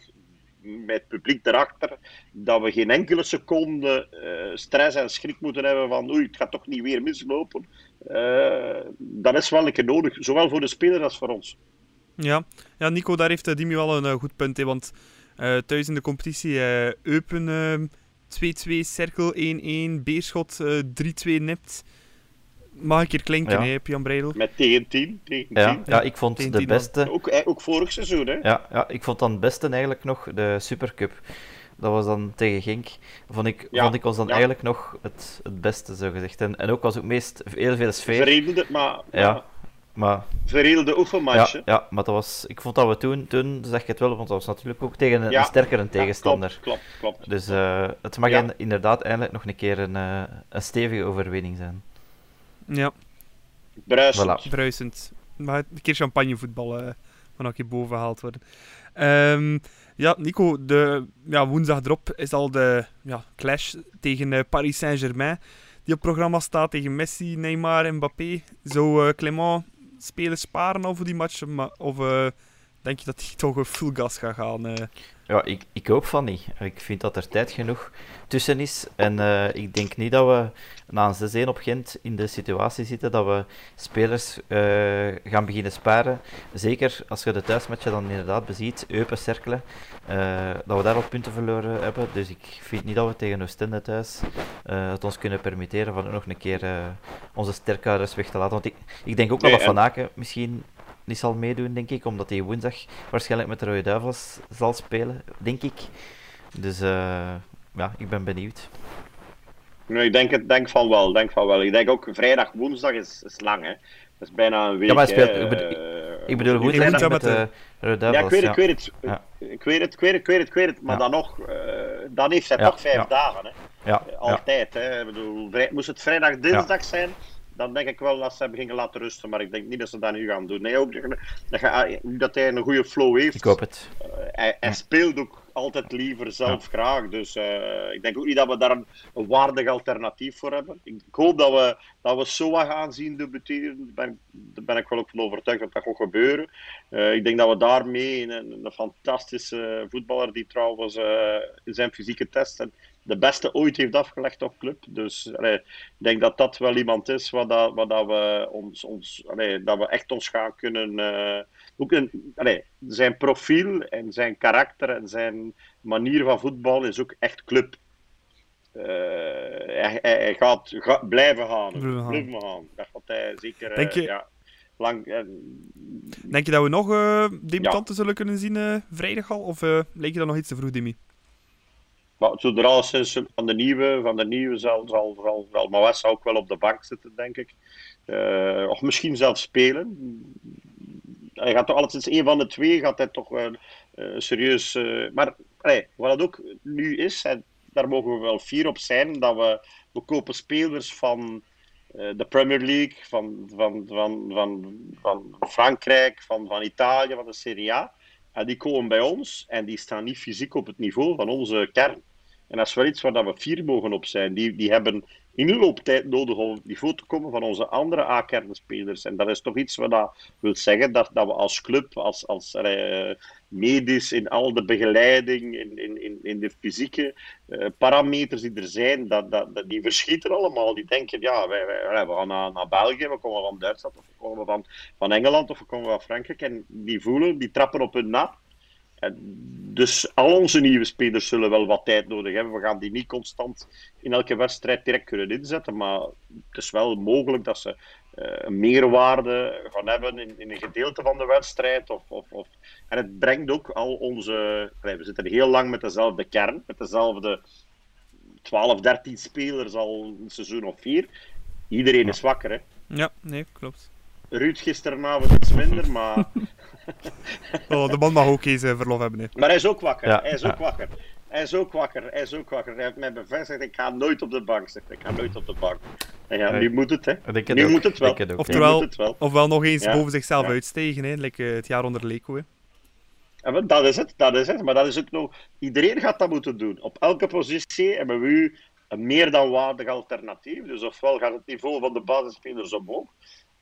Speaker 4: met het publiek erachter, dat we geen enkele seconde uh, stress en schrik moeten hebben van oei, het gaat toch niet weer mislopen. Uh, dat is wel een keer nodig, zowel voor de speler als voor ons.
Speaker 2: Ja, ja Nico, daar heeft Dimi wel een goed punt in, want thuis in de competitie Eupen 2-2, Cirkel 1-1, Beerschot 3-2 nipt mag een keer klinken, ja. hè, Jan Breidel.
Speaker 4: Met tegen 10. Tegen
Speaker 3: ja, ja, ik vond tegen de beste...
Speaker 4: Ook, eh, ook vorig seizoen, hè?
Speaker 3: Ja, ja, ik vond dan het beste eigenlijk nog de Supercup. Dat was dan tegen Genk. Vond ik, ja, vond ik ons dan ja. eigenlijk nog het, het beste, zo gezegd. En, en ook was ook meest heel veel sfeer.
Speaker 4: Veredelde, maar...
Speaker 3: Ja, maar...
Speaker 4: Veredelde oefenmatch,
Speaker 3: ja, ja, maar dat was... Ik vond dat we toen, toen zeg ik het wel, want dat was natuurlijk ook tegen een, ja. een sterkere tegenstander.
Speaker 4: klopt, klopt, klopt.
Speaker 3: Dus uh, het mag inderdaad eindelijk nog een keer een, uh, een stevige overwinning zijn.
Speaker 2: Ja.
Speaker 4: Bruisend.
Speaker 2: Voilà. Bruisend. Maar een keer champagnevoetbal uh, van een keer boven gehaald worden. Um, ja, Nico, de, ja, woensdag erop is al de ja, clash tegen uh, Paris Saint-Germain. Die op programma staat tegen Messi, Neymar en Mbappé. Zou uh, Clément spelen sparen over die match? Of denk je dat hij toch een full gas gaat gaan?
Speaker 3: Ja, ik, ik hoop van niet. Ik vind dat er tijd genoeg tussen is. En uh, ik denk niet dat we na een 6-1 op Gent in de situatie zitten dat we spelers uh, gaan beginnen sparen. Zeker als je de thuismatchen dan inderdaad beziet, Eupen cirkelen, uh, dat we daar al punten verloren hebben. Dus ik vind niet dat we tegen Oostende thuis het ons kunnen permitteren van nog een keer onze sterkhouders weg te laten. Want ik, ik denk ook nee, dat Van Aken misschien niet zal meedoen, denk ik, omdat hij woensdag waarschijnlijk met de Rode Duivels zal spelen, denk ik. Dus uh, ja, ik ben benieuwd.
Speaker 4: Nee, ik denk, het, denk van wel, denk van wel. Ik denk ook vrijdag, woensdag is, is lang, hè. Dat is bijna een week.
Speaker 3: Ja, maar hij speelt, ik bedoel, ik bedoel woensdag met de Rode Duivels.
Speaker 4: Ja, ik weet het, ik weet het. Ik weet het, ik weet het, ik weet het, ik weet het. Maar ja. dan nog, uh, dan heeft hij toch vijf dagen, hè.
Speaker 3: Ja.
Speaker 4: Altijd, hè. Ik bedoel, moest het vrijdag, dinsdag zijn dan denk ik wel dat ze hem gingen laten rusten. Maar ik denk niet dat ze dat nu gaan doen. Nee, ook dat, dat hij een goede flow heeft.
Speaker 3: Ik hoop het.
Speaker 4: Uh, hij, hij, speelt ook altijd liever zelf ja. graag. Dus uh, ik denk ook niet dat we daar een, een, waardig alternatief voor hebben. Ik, ik hoop dat we, dat we Soa gaan zien debuteren. Daar ben, daar ben ik wel ook van overtuigd dat dat gaat gebeuren. Uh, ik denk dat we daarmee een, een fantastische voetballer die trouwens in zijn fysieke testen de beste ooit heeft afgelegd op club. Dus allee, ik denk dat dat wel iemand is wat, dat, dat we ons, ons allee, dat we echt ons gaan kunnen. Uh, ook een, allee, zijn profiel en zijn karakter en zijn manier van voetbal is ook echt club. Uh, hij, hij, gaat, gaat blijven gaan. Blijven gaan. Dat gaat hij zeker.
Speaker 2: Denk je,
Speaker 4: ja, lang, uh,
Speaker 2: denk je dat we nog debutanten ja. zullen kunnen zien vrijdag al? Of leek je dat nog iets te vroeg, Dimi?
Speaker 4: Maar zodra alleszins van de nieuwe, van de nieuwe zal, zal, zal, zal Mawessa ook wel op de bank zitten, denk ik. Uh, of misschien zelfs spelen. Hij gaat toch alleszins een van de twee gaat hij toch uh, serieus. maar allee, wat het ook nu is, en daar mogen we wel fier op zijn, dat we, we kopen spelers van de Premier League, van, van, van, van, van Frankrijk, van, van Italië, van de Serie A. En die komen bij ons en die staan niet fysiek op het niveau van onze kern. En dat is wel iets waar we fier mogen op zijn. Die, die hebben in de loop tijd nodig om op niveau te komen van onze andere A-kernspelers. En dat is toch iets wat dat wil zeggen dat, dat we als club, als, als uh, medisch, in al de begeleiding, in, in, in de fysieke uh, parameters die er zijn, dat, dat, dat, die verschieten allemaal. Die denken, ja, wij, wij, we gaan naar, naar België, we komen van Duitsland, of we komen van, van Engeland, of we komen van Frankrijk. En die voelen, die trappen op hun nap dus al onze nieuwe spelers zullen wel wat tijd nodig hebben. We gaan die niet constant in elke wedstrijd direct kunnen inzetten. Maar het is wel mogelijk dat ze uh, een meerwaarde gaan hebben in, in, een gedeelte van de wedstrijd. Of, of, of... En het brengt ook al onze. we zitten heel lang met dezelfde kern, met dezelfde 12, 13 spelers al een seizoen of vier. Iedereen is wakker, hè?
Speaker 2: Ja, nee, klopt.
Speaker 4: Ruud gisteravond iets minder, maar.
Speaker 2: oh, de man mag ook eens uh, verlof hebben. Hè.
Speaker 4: Maar hij is ook wakker. Ja, hij is ook wakker. Hij is ook wakker. Hij is ook wakker. Hij heeft mij bevestigd: ik ga nooit op de bank zitten. Ik ga nooit op de bank. En ja, nu moet het, hè. Nu moet het wel. Het
Speaker 2: Oftewel, het wel. ofwel nog eens boven zichzelf uitstegen, hè. Like, uh, het jaar onder. Hè.
Speaker 4: Ja, dat is het, dat is het. Maar dat is ook nog... Iedereen gaat dat moeten doen. Op elke positie hebben we u een meer dan waardig alternatief. Dus ofwel gaat het niveau van de basisspelers omhoog,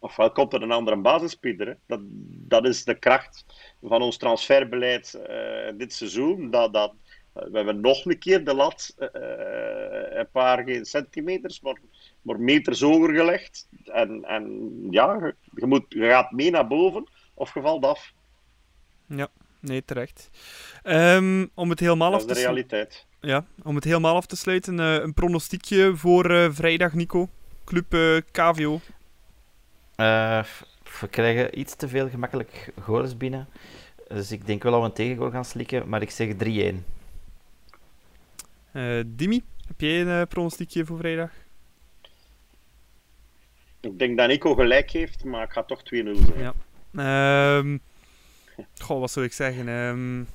Speaker 4: ofwel komt er een andere basisspeler. Dat, dat is de kracht van ons transferbeleid uh, dit seizoen. Dat, dat, we hebben nog een keer de lat uh, een paar geen centimeters, maar, maar meters hoger gelegd. En, en ja, je, moet, je gaat mee naar boven of je valt af.
Speaker 2: Ja, nee, terecht. Um, om het helemaal af
Speaker 4: te de realiteit.
Speaker 2: Ja, om het helemaal af te sluiten, uh, een pronostiekje voor vrijdag, Nico. Club uh, KVO.
Speaker 3: we krijgen iets te veel gemakkelijk goals binnen. Dus ik denk wel dat we een tegengoal gaan slikken, maar ik zeg 3-1.
Speaker 2: Dimi, heb jij een pronostiekje voor vrijdag?
Speaker 4: Ik denk dat Nico gelijk heeft, maar ik ga toch 2-0 zeggen.
Speaker 2: Ja. Um, goh, wat zou ik zeggen? Um,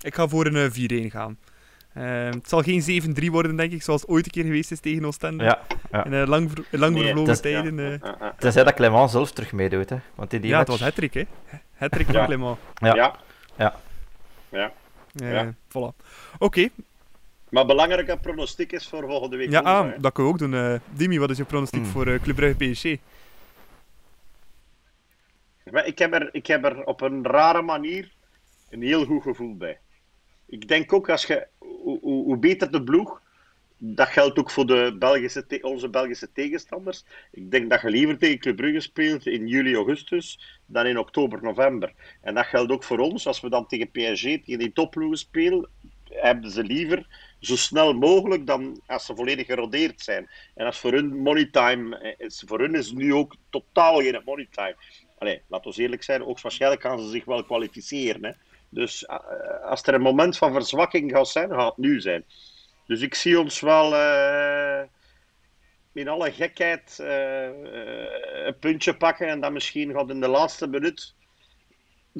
Speaker 2: ik ga voor een 4-1 gaan. Uh, het zal geen 7-3 worden, denk ik, zoals ooit een keer geweest is tegen Oostende.
Speaker 3: Ja, ja.
Speaker 2: In uh, lang, lang nee, vervlogen tijden. Uh...
Speaker 3: Ja, Tenzij dat Clement zelf terug meedoet. Hè. Want in die
Speaker 2: ja,
Speaker 3: match...
Speaker 2: het was hattrick, hè. Hattrick van Clement.
Speaker 3: Ja.
Speaker 4: Ja.
Speaker 3: ja.
Speaker 4: ja.
Speaker 2: ja. Voilà. Oké. Okay.
Speaker 4: Maar belangrijke pronostiek is voor volgende week.
Speaker 2: Ja, ah, dat kunnen we ook doen. Dimi, wat is je pronostiek mm. voor Club Brugge PSG?
Speaker 4: Ik heb, er, ik heb er op een rare manier een heel goed gevoel bij. Ik denk ook als je hoe, hoe, beter de ploeg, dat geldt ook voor de Belgische onze Belgische tegenstanders. Ik denk dat je liever tegen Club Brugge speelt in juli, augustus dan in oktober, november. En dat geldt ook voor ons. Als we dan tegen PSG, tegen die topploegen spelen, hebben ze liever zo snel mogelijk dan als ze volledig gerodeerd zijn. En als voor hun money time, is, voor hun is nu ook totaal geen money time. Allee, laten we eerlijk zijn, ook waarschijnlijk gaan ze zich wel kwalificeren. Hè. Dus uh, als er een moment van verzwakking gaat zijn, gaat het nu zijn. Dus ik zie ons wel uh, in alle gekheid uh, een puntje pakken en dan misschien gaat in de laatste minuut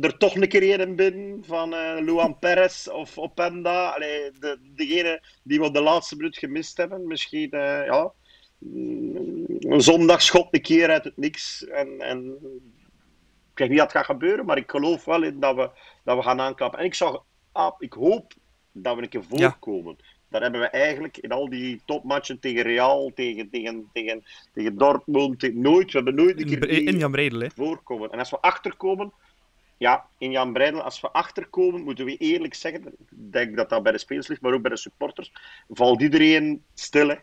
Speaker 4: er toch een keer een binnen van Luan Perez of Openda. Allee, de, degene die we de laatste minuut gemist hebben. Misschien ja, een zondagschot een keer uit het niks. En, en ik weet niet dat gaat gebeuren, maar ik geloof wel in dat we, dat we gaan aanklappen. En ik, zag, ah, ik hoop dat we een keer voorkomen. Ja. Dat hebben we eigenlijk in al die topmatchen tegen Real, tegen, tegen, tegen, tegen Dortmund, tegen, nooit. We hebben nooit een keer
Speaker 2: in Jan Breidel,
Speaker 4: voorkomen. En als we achterkomen, ja, in Jan Breidel, als we achterkomen, moeten we eerlijk zeggen, ik denk dat dat bij de spelers ligt, maar ook bij de supporters, valt iedereen stil. Hè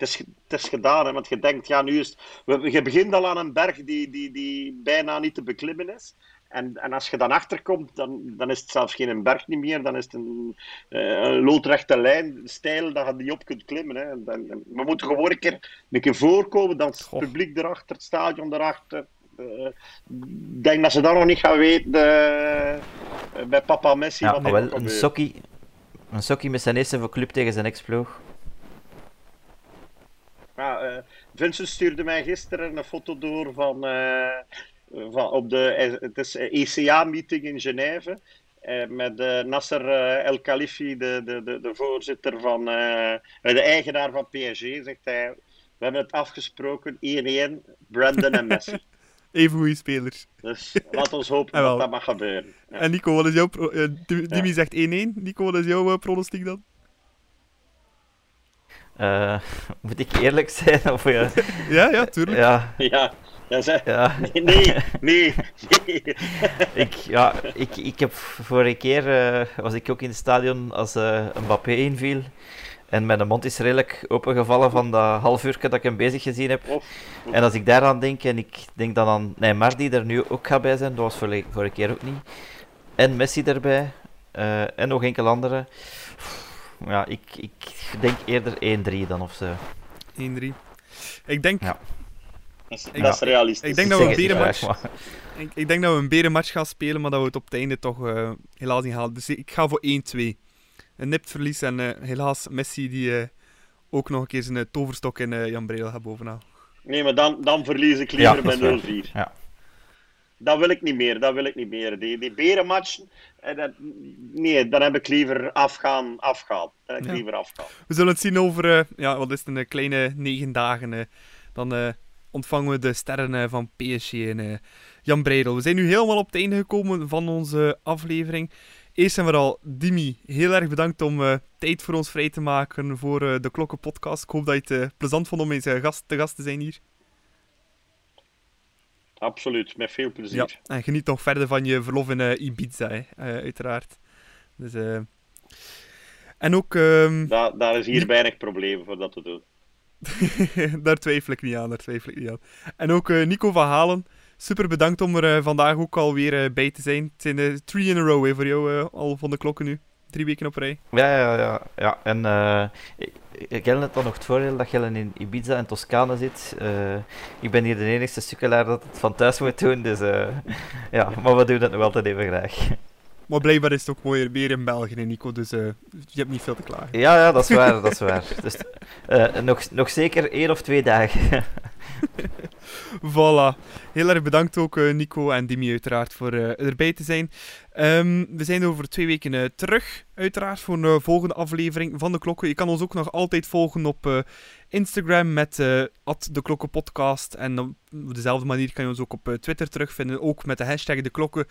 Speaker 4: het is, het is gedaan, hè, want je denkt, ja, nu is het, je begint al aan een berg die, die, die bijna niet te beklimmen is. En, en als je dan achterkomt, dan, dan is het zelfs geen berg niet meer, dan is het een, uh, een loodrechte lijn, stijl, dat je niet op kunt klimmen. Hè. En, en, we moeten gewoon een keer, een keer voorkomen, dan het publiek erachter, het stadion erachter. Uh, ik denk dat ze dat nog niet gaan weten uh, bij papa Messi.
Speaker 3: Ja, wat wel, een sokkie Een sokkie met zijn eerste voor club tegen zijn ex-ploeg.
Speaker 4: Ja, eh, Vincent stuurde mij gisteren een foto door van, eh, van op de het is ECA-meeting in Genève. eh, met eh, Nasser eh, El Khalifi, de, de, de, de voorzitter van, eh, de eigenaar van PSG, zegt hij. We hebben het afgesproken, 1-1, Brandon en Messi.
Speaker 2: Even goede spelers.
Speaker 4: Dus laat ons hopen dat dat mag gebeuren. Ja.
Speaker 2: En Nico, wat is jouw... pro- Dim- Dimi
Speaker 4: Ja.
Speaker 2: zegt 1-1. Nico, wat is jouw pronostiek dan?
Speaker 3: Eh, moet ik eerlijk zijn? Of, ja,
Speaker 2: Ja, ja, tuurlijk.
Speaker 3: ja,
Speaker 4: Ja, ja. Nee, nee, nee. nee.
Speaker 3: Ik, ja, ik, ik heb vorige keer eh, was ik ook in het stadion als eh Mbappé inviel. En mijn mond is redelijk opengevallen van dat half uur dat ik hem bezig gezien heb. En als ik daaraan denk, en ik denk dan aan Neymar die er nu ook gaat bij zijn, dat was vorige, vorige keer ook niet. En Messi erbij, eh, en nog enkele andere. Ja, ik, ik denk eerder 1-3 dan of zo.
Speaker 4: 1-3.
Speaker 2: 1-3. Ik denk,
Speaker 3: Ja.
Speaker 4: Dat is,
Speaker 2: Ik-
Speaker 4: dat is realistisch.
Speaker 2: ik denk dat we een berenmatch- ik, ik denk dat we een berenmatch gaan spelen, maar dat we het op het einde toch eh, helaas niet halen. Dus ik ga voor 1-2. Een nipt verlies en eh, helaas Messi die eh, ook nog een keer zijn toverstok in eh, Jan Breel gaat bovenaan.
Speaker 4: Nee, maar dan, dan verlies ik
Speaker 3: Ja,
Speaker 4: liever met
Speaker 3: waar.
Speaker 4: 0-4.
Speaker 3: Ja.
Speaker 4: Dat wil ik niet meer, dat wil ik niet meer. Die, die berenmatchen, eh, dat, nee, dan heb ik liever afgaan, afgaan. Dan heb ik
Speaker 2: Ja.
Speaker 4: liever afgaan.
Speaker 2: We zullen het zien over, eh, ja, wat is het, een kleine negen dagen. eh. dan eh, ontvangen we de sterren eh, van PSG en eh, Jan Breidel. We zijn nu helemaal op het einde gekomen van onze aflevering. Eerst en vooral, Dimi, heel erg bedankt om eh, tijd voor ons vrij te maken voor eh, de Klokken podcast. Ik hoop dat je het plezant vond om eens gast, te gast te zijn hier.
Speaker 4: Absoluut, met veel plezier.
Speaker 2: Ja, en geniet nog verder van je verlof in Ibiza, hè, uiteraard. Dus, en ook, ehm,
Speaker 4: Da- daar is hier weinig probleem voor dat te doen.
Speaker 2: daar twijfel ik niet aan, daar twijfel ik niet aan. En ook eh, Nico van Halen, super bedankt om er eh, vandaag ook alweer eh, bij te zijn. Het zijn three in a row hè, voor jou, al van de klokken nu. Drie weken op rij.
Speaker 3: Ja, ja, ja. ja. En ik, ik ken het dan nog het voordeel dat je in Ibiza en Toscane zit. Ik ben hier de enige sukkelaar dat het van thuis moet doen, dus ja, maar we doen dat nog altijd even graag.
Speaker 2: Maar blijkbaar is het ook mooier weer in België, Nico, dus eh, je hebt niet veel te klagen.
Speaker 3: Ja, ja, dat is waar, dat is waar. Dus eh, nog, nog zeker één of twee dagen.
Speaker 2: Voilà. Heel erg bedankt ook eh, Nico en Dimi uiteraard voor eh, erbij te zijn. Ehm, we zijn over twee weken eh, terug, uiteraard, voor een volgende aflevering van De Klokken. Je kan ons ook nog altijd volgen op eh, Instagram met eh De Klokken Podcast. En op dezelfde manier kan je ons ook op eh, Twitter terugvinden, ook met de hashtag De Klokken.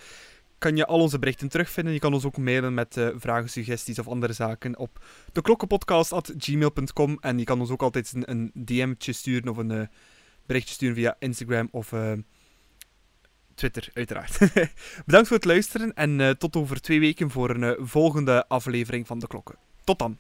Speaker 2: Kan je al onze berichten terugvinden. Je kan ons ook mailen met eh, vragen, suggesties of andere zaken op deklokkenpodcast.gmail.com. En je kan ons ook altijd een, een DM'tje sturen of een eh, berichtje sturen via Instagram of eh, Twitter, uiteraard. Bedankt voor het luisteren en tot over twee weken voor een volgende aflevering van De Klokken. Tot dan.